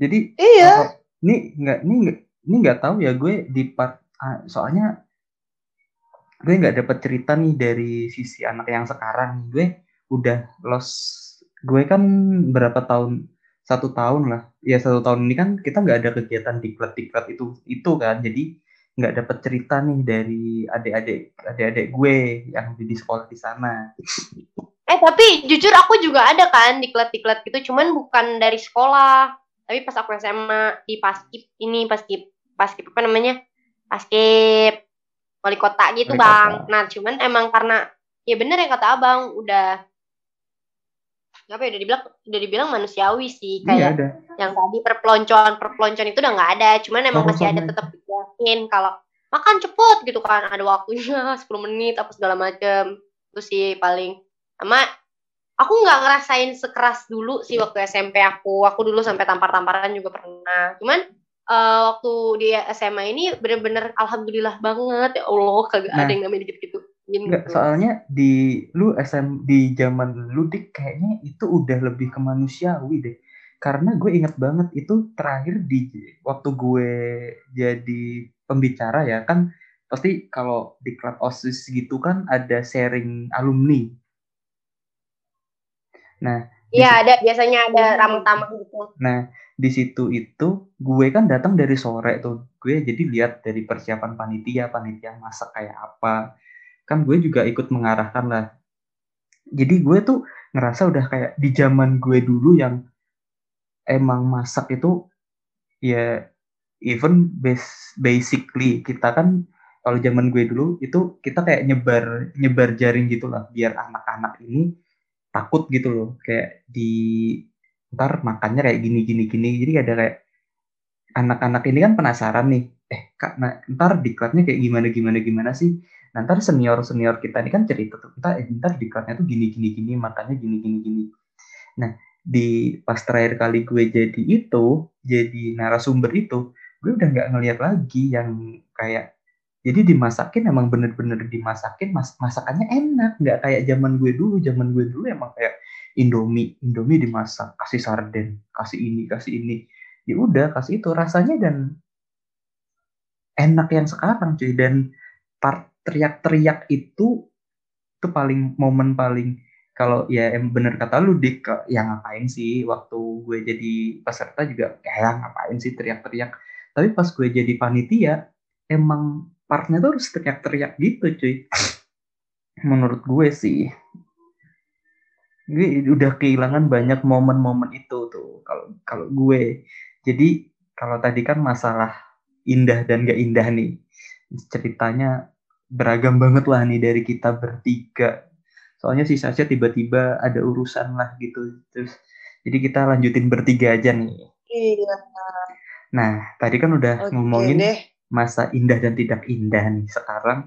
jadi iya ini nggak ini nggak ini nggak tahu ya gue di part ah, soalnya gue nggak dapat cerita nih dari sisi anak yang sekarang gue udah lost gue kan berapa tahun satu tahun lah ya satu tahun ini kan kita nggak ada kegiatan diklat diklat itu itu kan jadi nggak dapat cerita nih dari adik-adik adik-adik gue yang di sekolah di sana Eh tapi jujur aku juga ada kan diklat-diklat gitu, cuman bukan dari sekolah. Tapi pas aku SMA di paskip ini paskip paskip apa namanya paskip wali kota gitu Wali bang. kota. Nah cuman emang karena ya bener yang kata abang udah apa ya udah dibilang udah dibilang manusiawi sih iya kayak ada yang tadi perpeloncoan perpeloncoan itu udah nggak ada cuman emang Oh, masih ada tetap yakin kalau makan cepet gitu kan ada waktunya 10 menit apa segala macem. Itu sih paling. Sama aku nggak ngerasain sekeras dulu sih waktu SMP aku. Aku dulu sampai tampar-tamparan juga pernah. Cuman eh, waktu di SMA ini bener-bener alhamdulillah banget. Ya Allah kagak Nah. ada yang namanya gitu-gitu Enggak, soalnya di lu SM di zaman lu dik kayaknya itu udah lebih ke manusiawi deh. Karena gue inget banget itu terakhir di waktu gue jadi pembicara ya kan pasti kalau di klub OSIS gitu kan ada sharing alumni. Nah, Iya ada biasanya ada ramang tamang gitu Nah, di situ itu gue kan datang dari sore tuh. Gue jadi lihat dari persiapan panitia, panitia masak kayak apa. Kan gue juga ikut mengarahkan lah. Jadi gue tuh ngerasa udah kayak di zaman gue dulu yang emang masak itu ya even bas- basically kita kan kalau zaman gue dulu itu kita kayak nyebar nyebar jaring gitu lah biar anak-anak ini takut gitu loh. Kayak di ntar makannya kayak gini gini gini. Jadi ada kayak anak-anak ini kan penasaran nih eh kak nah, ntar diklatnya kayak gimana gimana gimana sih nah, ntar senior senior kita ini kan cerita tuh ntar eh, ntar diklatnya tuh gini gini gini makannya gini gini gini. Nah di pas terakhir kali gue jadi itu jadi narasumber itu gue udah nggak ngeliat lagi yang kayak jadi dimasakin emang bener-bener dimasakin mas masakannya enak. Nggak kayak zaman gue dulu zaman gue dulu emang kayak Indomie Indomie dimasak kasih sarden kasih ini kasih ini. Ya udah kasih itu rasanya dan enak yang sekarang cuy. Dan part teriak-teriak itu itu paling momen paling kalau ya em bener kata lu dik ke- ya ngapain sih waktu gue jadi peserta juga kayak ngapain sih teriak-teriak. Tapi pas gue jadi panitia emang partnya tuh harus teriak-teriak gitu cuy. Menurut gue sih. Gue udah kehilangan banyak momen-momen itu tuh kalau kalau gue. Jadi kalau tadi kan masalah indah dan gak indah nih ceritanya beragam banget lah nih dari kita bertiga. Soalnya si Sasha tiba-tiba ada urusan lah gitu. Terus jadi kita lanjutin bertiga aja nih. Iya. nah tadi kan udah Oke ngomongin deh. masa indah dan tidak indah nih. Sekarang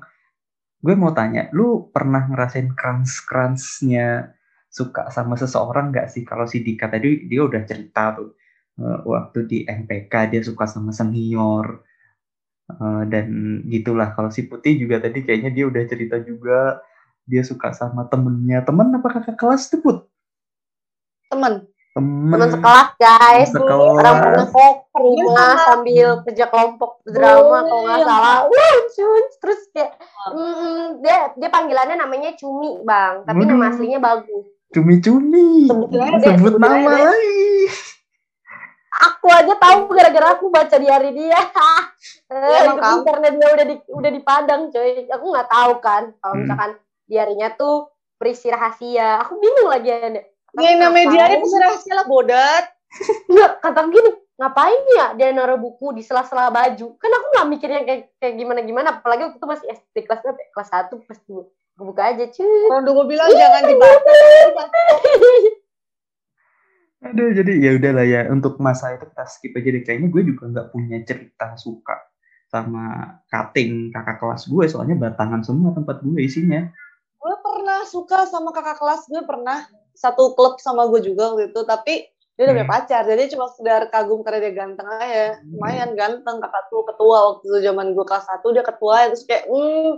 gue mau tanya lu pernah ngerasain crunch crunchnya suka sama seseorang nggak sih? Kalau si Dika tadi dia udah cerita tuh eh, waktu di MPK dia suka sama senior Eh, dan gitulah kalau si Putih juga tadi kayaknya dia udah cerita juga dia suka sama temennya temen apa kakak kelas tuh Put Temen. temen Teman sekelas guys. Sekelas. Orang pernah kok ke rumah sambil kerja kelompok drama kalau nggak iya. salah. Wah. Terus kayak mm, dia dia panggilannya namanya Cumi bang, tapi nama Waduh. aslinya bagus. aja deh, sebut sebutin aja nama lagi Aku aja tahu gara-gara aku baca di hari dia. eh, emang itu karena dia udah di udah di Padang, coy. Aku nggak tahu kan kalau Hmm. misalkan di harinya tuh berisi rahasia. Aku bingung lagi ada. Yang namanya diary Ngapain? pasti rahasia lah bodat. Enggak, kata gini, ngapain ya dia naruh buku di sela-sela baju? Kan aku nggak mikirnya kayak kayak gimana-gimana, apalagi waktu itu masih SD kelas berapa? ya? Kelas 1 pas dua. Aku buka aja, cuy. Kalau dulu gue bilang jangan dibaca. Aduh, jadi ya udahlah ya untuk masa itu kita skip aja deh. Kayaknya gue juga nggak punya cerita suka sama cutting kakak kelas gue, soalnya batangan semua tempat gue isinya. gue pernah suka sama kakak kelas gue pernah satu klub sama gue juga waktu itu tapi dia udah punya Hmm. pacar jadi cuma sekedar kagum karena dia ganteng aja lumayan ganteng kakak tuh ketua waktu itu zaman gue kelas satu dia ketua terus kayak hmm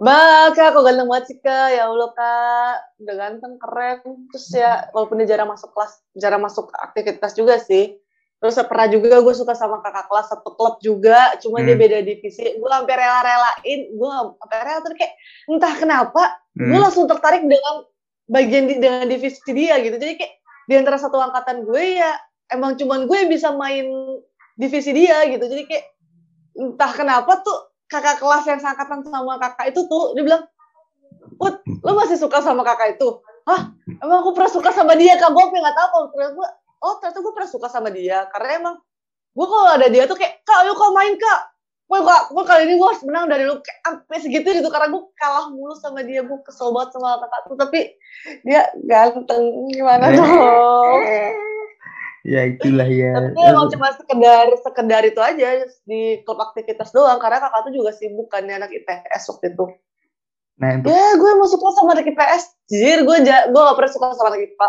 Mbak, kak, kok ganteng banget sih, kak. Ya Allah, kak. Udah ganteng, keren. Terus ya, walaupun dia jarang masuk kelas, jarang masuk aktivitas juga sih. Terus pernah juga gue suka sama kakak kelas satu klub juga, cuma dia Hmm. beda divisi. Gue hampir rela-relain, gue hampir rela terus kayak entah kenapa gue Hmm. langsung tertarik dengan bagian di, dengan divisi dia gitu jadi kayak di antara satu angkatan gue ya emang cuman gue yang bisa main divisi dia gitu jadi kayak entah kenapa tuh kakak kelas yang seangkatan sama kakak itu tuh dia bilang Put, lo masih suka sama kakak itu? Hah? Emang aku pernah suka sama dia, Kak? Gue nggak tahu kalau ternyata gue, oh ternyata gue pernah suka sama dia. Karena emang, gue kalau ada dia tuh kayak, Kak, ayo kau main, Kak. Gue, kak, gue kali ini gue harus menang dari lu. Kayak sampai segitu gitu, karena gue kalah mulu sama dia. Gue kesel banget sama kakak tuh. Tapi dia ganteng. Gimana Eh. dong? Ya itulah ya. Tapi emang cuma sekedar sekedar itu aja di klub aktivitas doang karena kakak tuh juga sibuk kan dia anak IPS waktu itu. Nah, untuk Ya gue mau suka sama anak IPS. Jir gue ja, gue gak pernah suka sama anak IPA.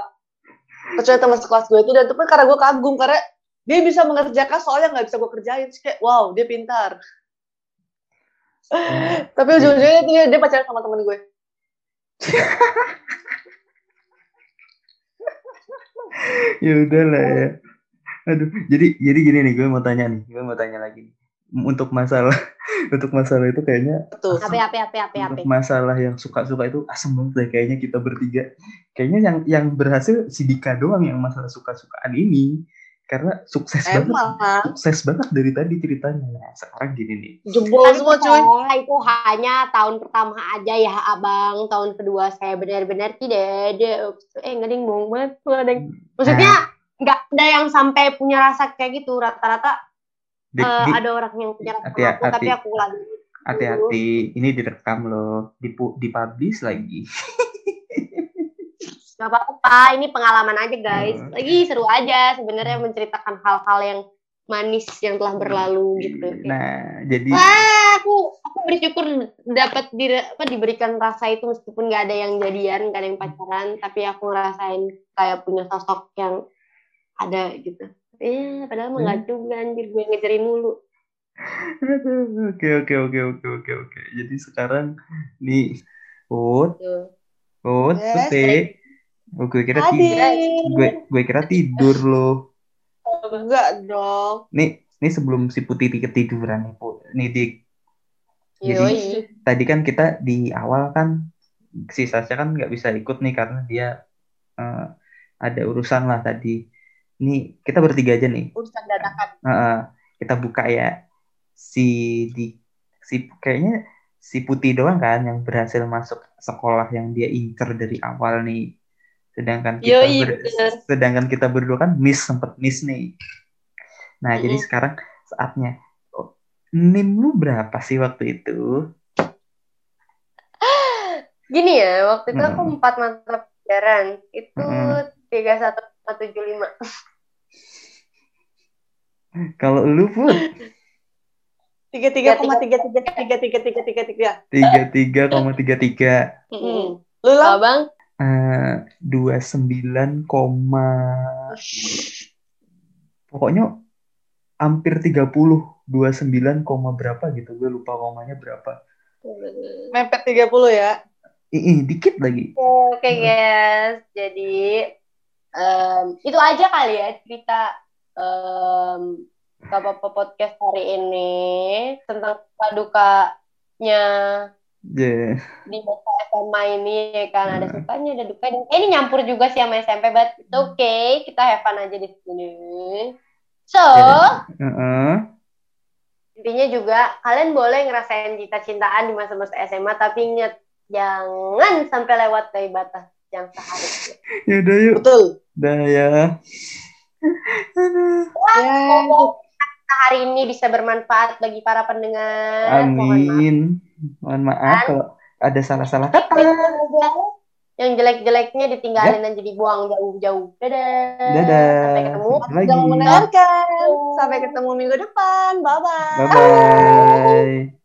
Kecuali teman sekelas gue itu dan itu pun karena gue kagum karena dia bisa mengerjakan soal yang gak bisa gue kerjain. Terus kayak wow dia pintar. Tapi ujung-ujungnya dia, dia pacaran sama temen gue. ya udahlah ya. Aduh, jadi jadi gini nih, gue mau tanya nih, gue mau tanya lagi. Untuk masalah untuk masalah itu kayaknya Tuh. Ape, ape, ape, ape, ape. untuk masalah yang suka-suka itu asem banget deh kayaknya kita bertiga. Kayaknya yang yang berhasil si Dika doang yang masalah suka-sukaan ini. Karena sukses banget. Emang Sukses banget dari tadi ceritanya. Nah, sekarang gini nih. jebol Tapi semua cuy. percaya itu hanya tahun pertama aja ya abang. Tahun kedua saya benar-benar tidak ada. Eh nggak ada yang bohong banget. Nggak ada yang- Maksudnya nggak ada yang sampai punya rasa kayak gitu. Rata-rata Di- eh, di- ada orang yang punya rasa Hati- aku, tapi hati. aku lagi. hati-hati, ini direkam loh, dipu- dipublish lagi. Gak apa-apa, ini pengalaman aja guys. Hmm. Lagi seru aja sebenarnya menceritakan hal-hal yang manis yang telah berlalu gitu. Nah, jadi Wah, aku aku bersyukur dapat di, apa, diberikan rasa itu meskipun nggak ada yang jadian, nggak ada yang pacaran, tapi aku ngerasain kayak punya sosok yang ada gitu. Eh, padahal mah nggak juga anjir gue ngejarin mulu. Oke oke oke oke oke oke. Jadi sekarang nih, Ut, Tuh. Ut, Putih. Oh, gue kira tidur. Gue gue kira tidur loh. Enggak dong. Nih, nih sebelum si Putih ketiduran nih, Put. Nih Dik. Jadi Yoi. tadi kan kita di awal kan si Sasha kan nggak bisa ikut nih karena dia eh, ada urusan lah tadi. Nih kita bertiga aja nih. Urusan dadakan. Heeh, kita buka ya si di si kayaknya si Putih doang kan yang berhasil masuk sekolah yang dia incer dari awal nih. Sedangkan kita Yoi, ber- bener. sedangkan kita berdua kan miss sempet miss nih. Nah, jadi Mm-mm. sekarang saatnya oh, NIM lu berapa sih waktu itu? Gini ya, waktu itu aku Mm. empat mata pelajaran. Itu Mm. tiga satu tujuh lima. Kalau lu pun Tiga tiga koma tiga tiga tiga tiga tiga tiga tiga. 33,33 Lu lah. Abang, eh 29, pokoknya hampir 30 29, koma berapa gitu. Gue lupa komanya berapa. Mepet 30 ya. Ih, ih, dikit lagi. Oke guys, jadi em, itu aja kali ya cerita em, Gak apa-apa podcast hari ini tentang suka dukanya Ya, di masa SMA ini ya kan? Ada sukanya ada dukanya Eh, ini nyampur juga sih sama SMP but it's okay. Kita have fun aja di sini. So heeh. intinya juga kalian boleh ngerasain cinta-cintaan di masa-masa SMA tapi ingat jangan sampai lewat dari batas yang seharusnya ya udah yuk. Betul. dah ya. Aduh. Ya. Semoga hari ini bisa bermanfaat bagi para pendengar. Mohon maaf. amin mohon maaf kalau ada salah-salah kata Yang jelek-jeleknya ditinggalin aja dibuang jauh-jauh. Dadah. dadah Sampai ketemu. Sampai lagi Jangan mendengarkan. Sampai ketemu minggu depan. Bye bye. bye bye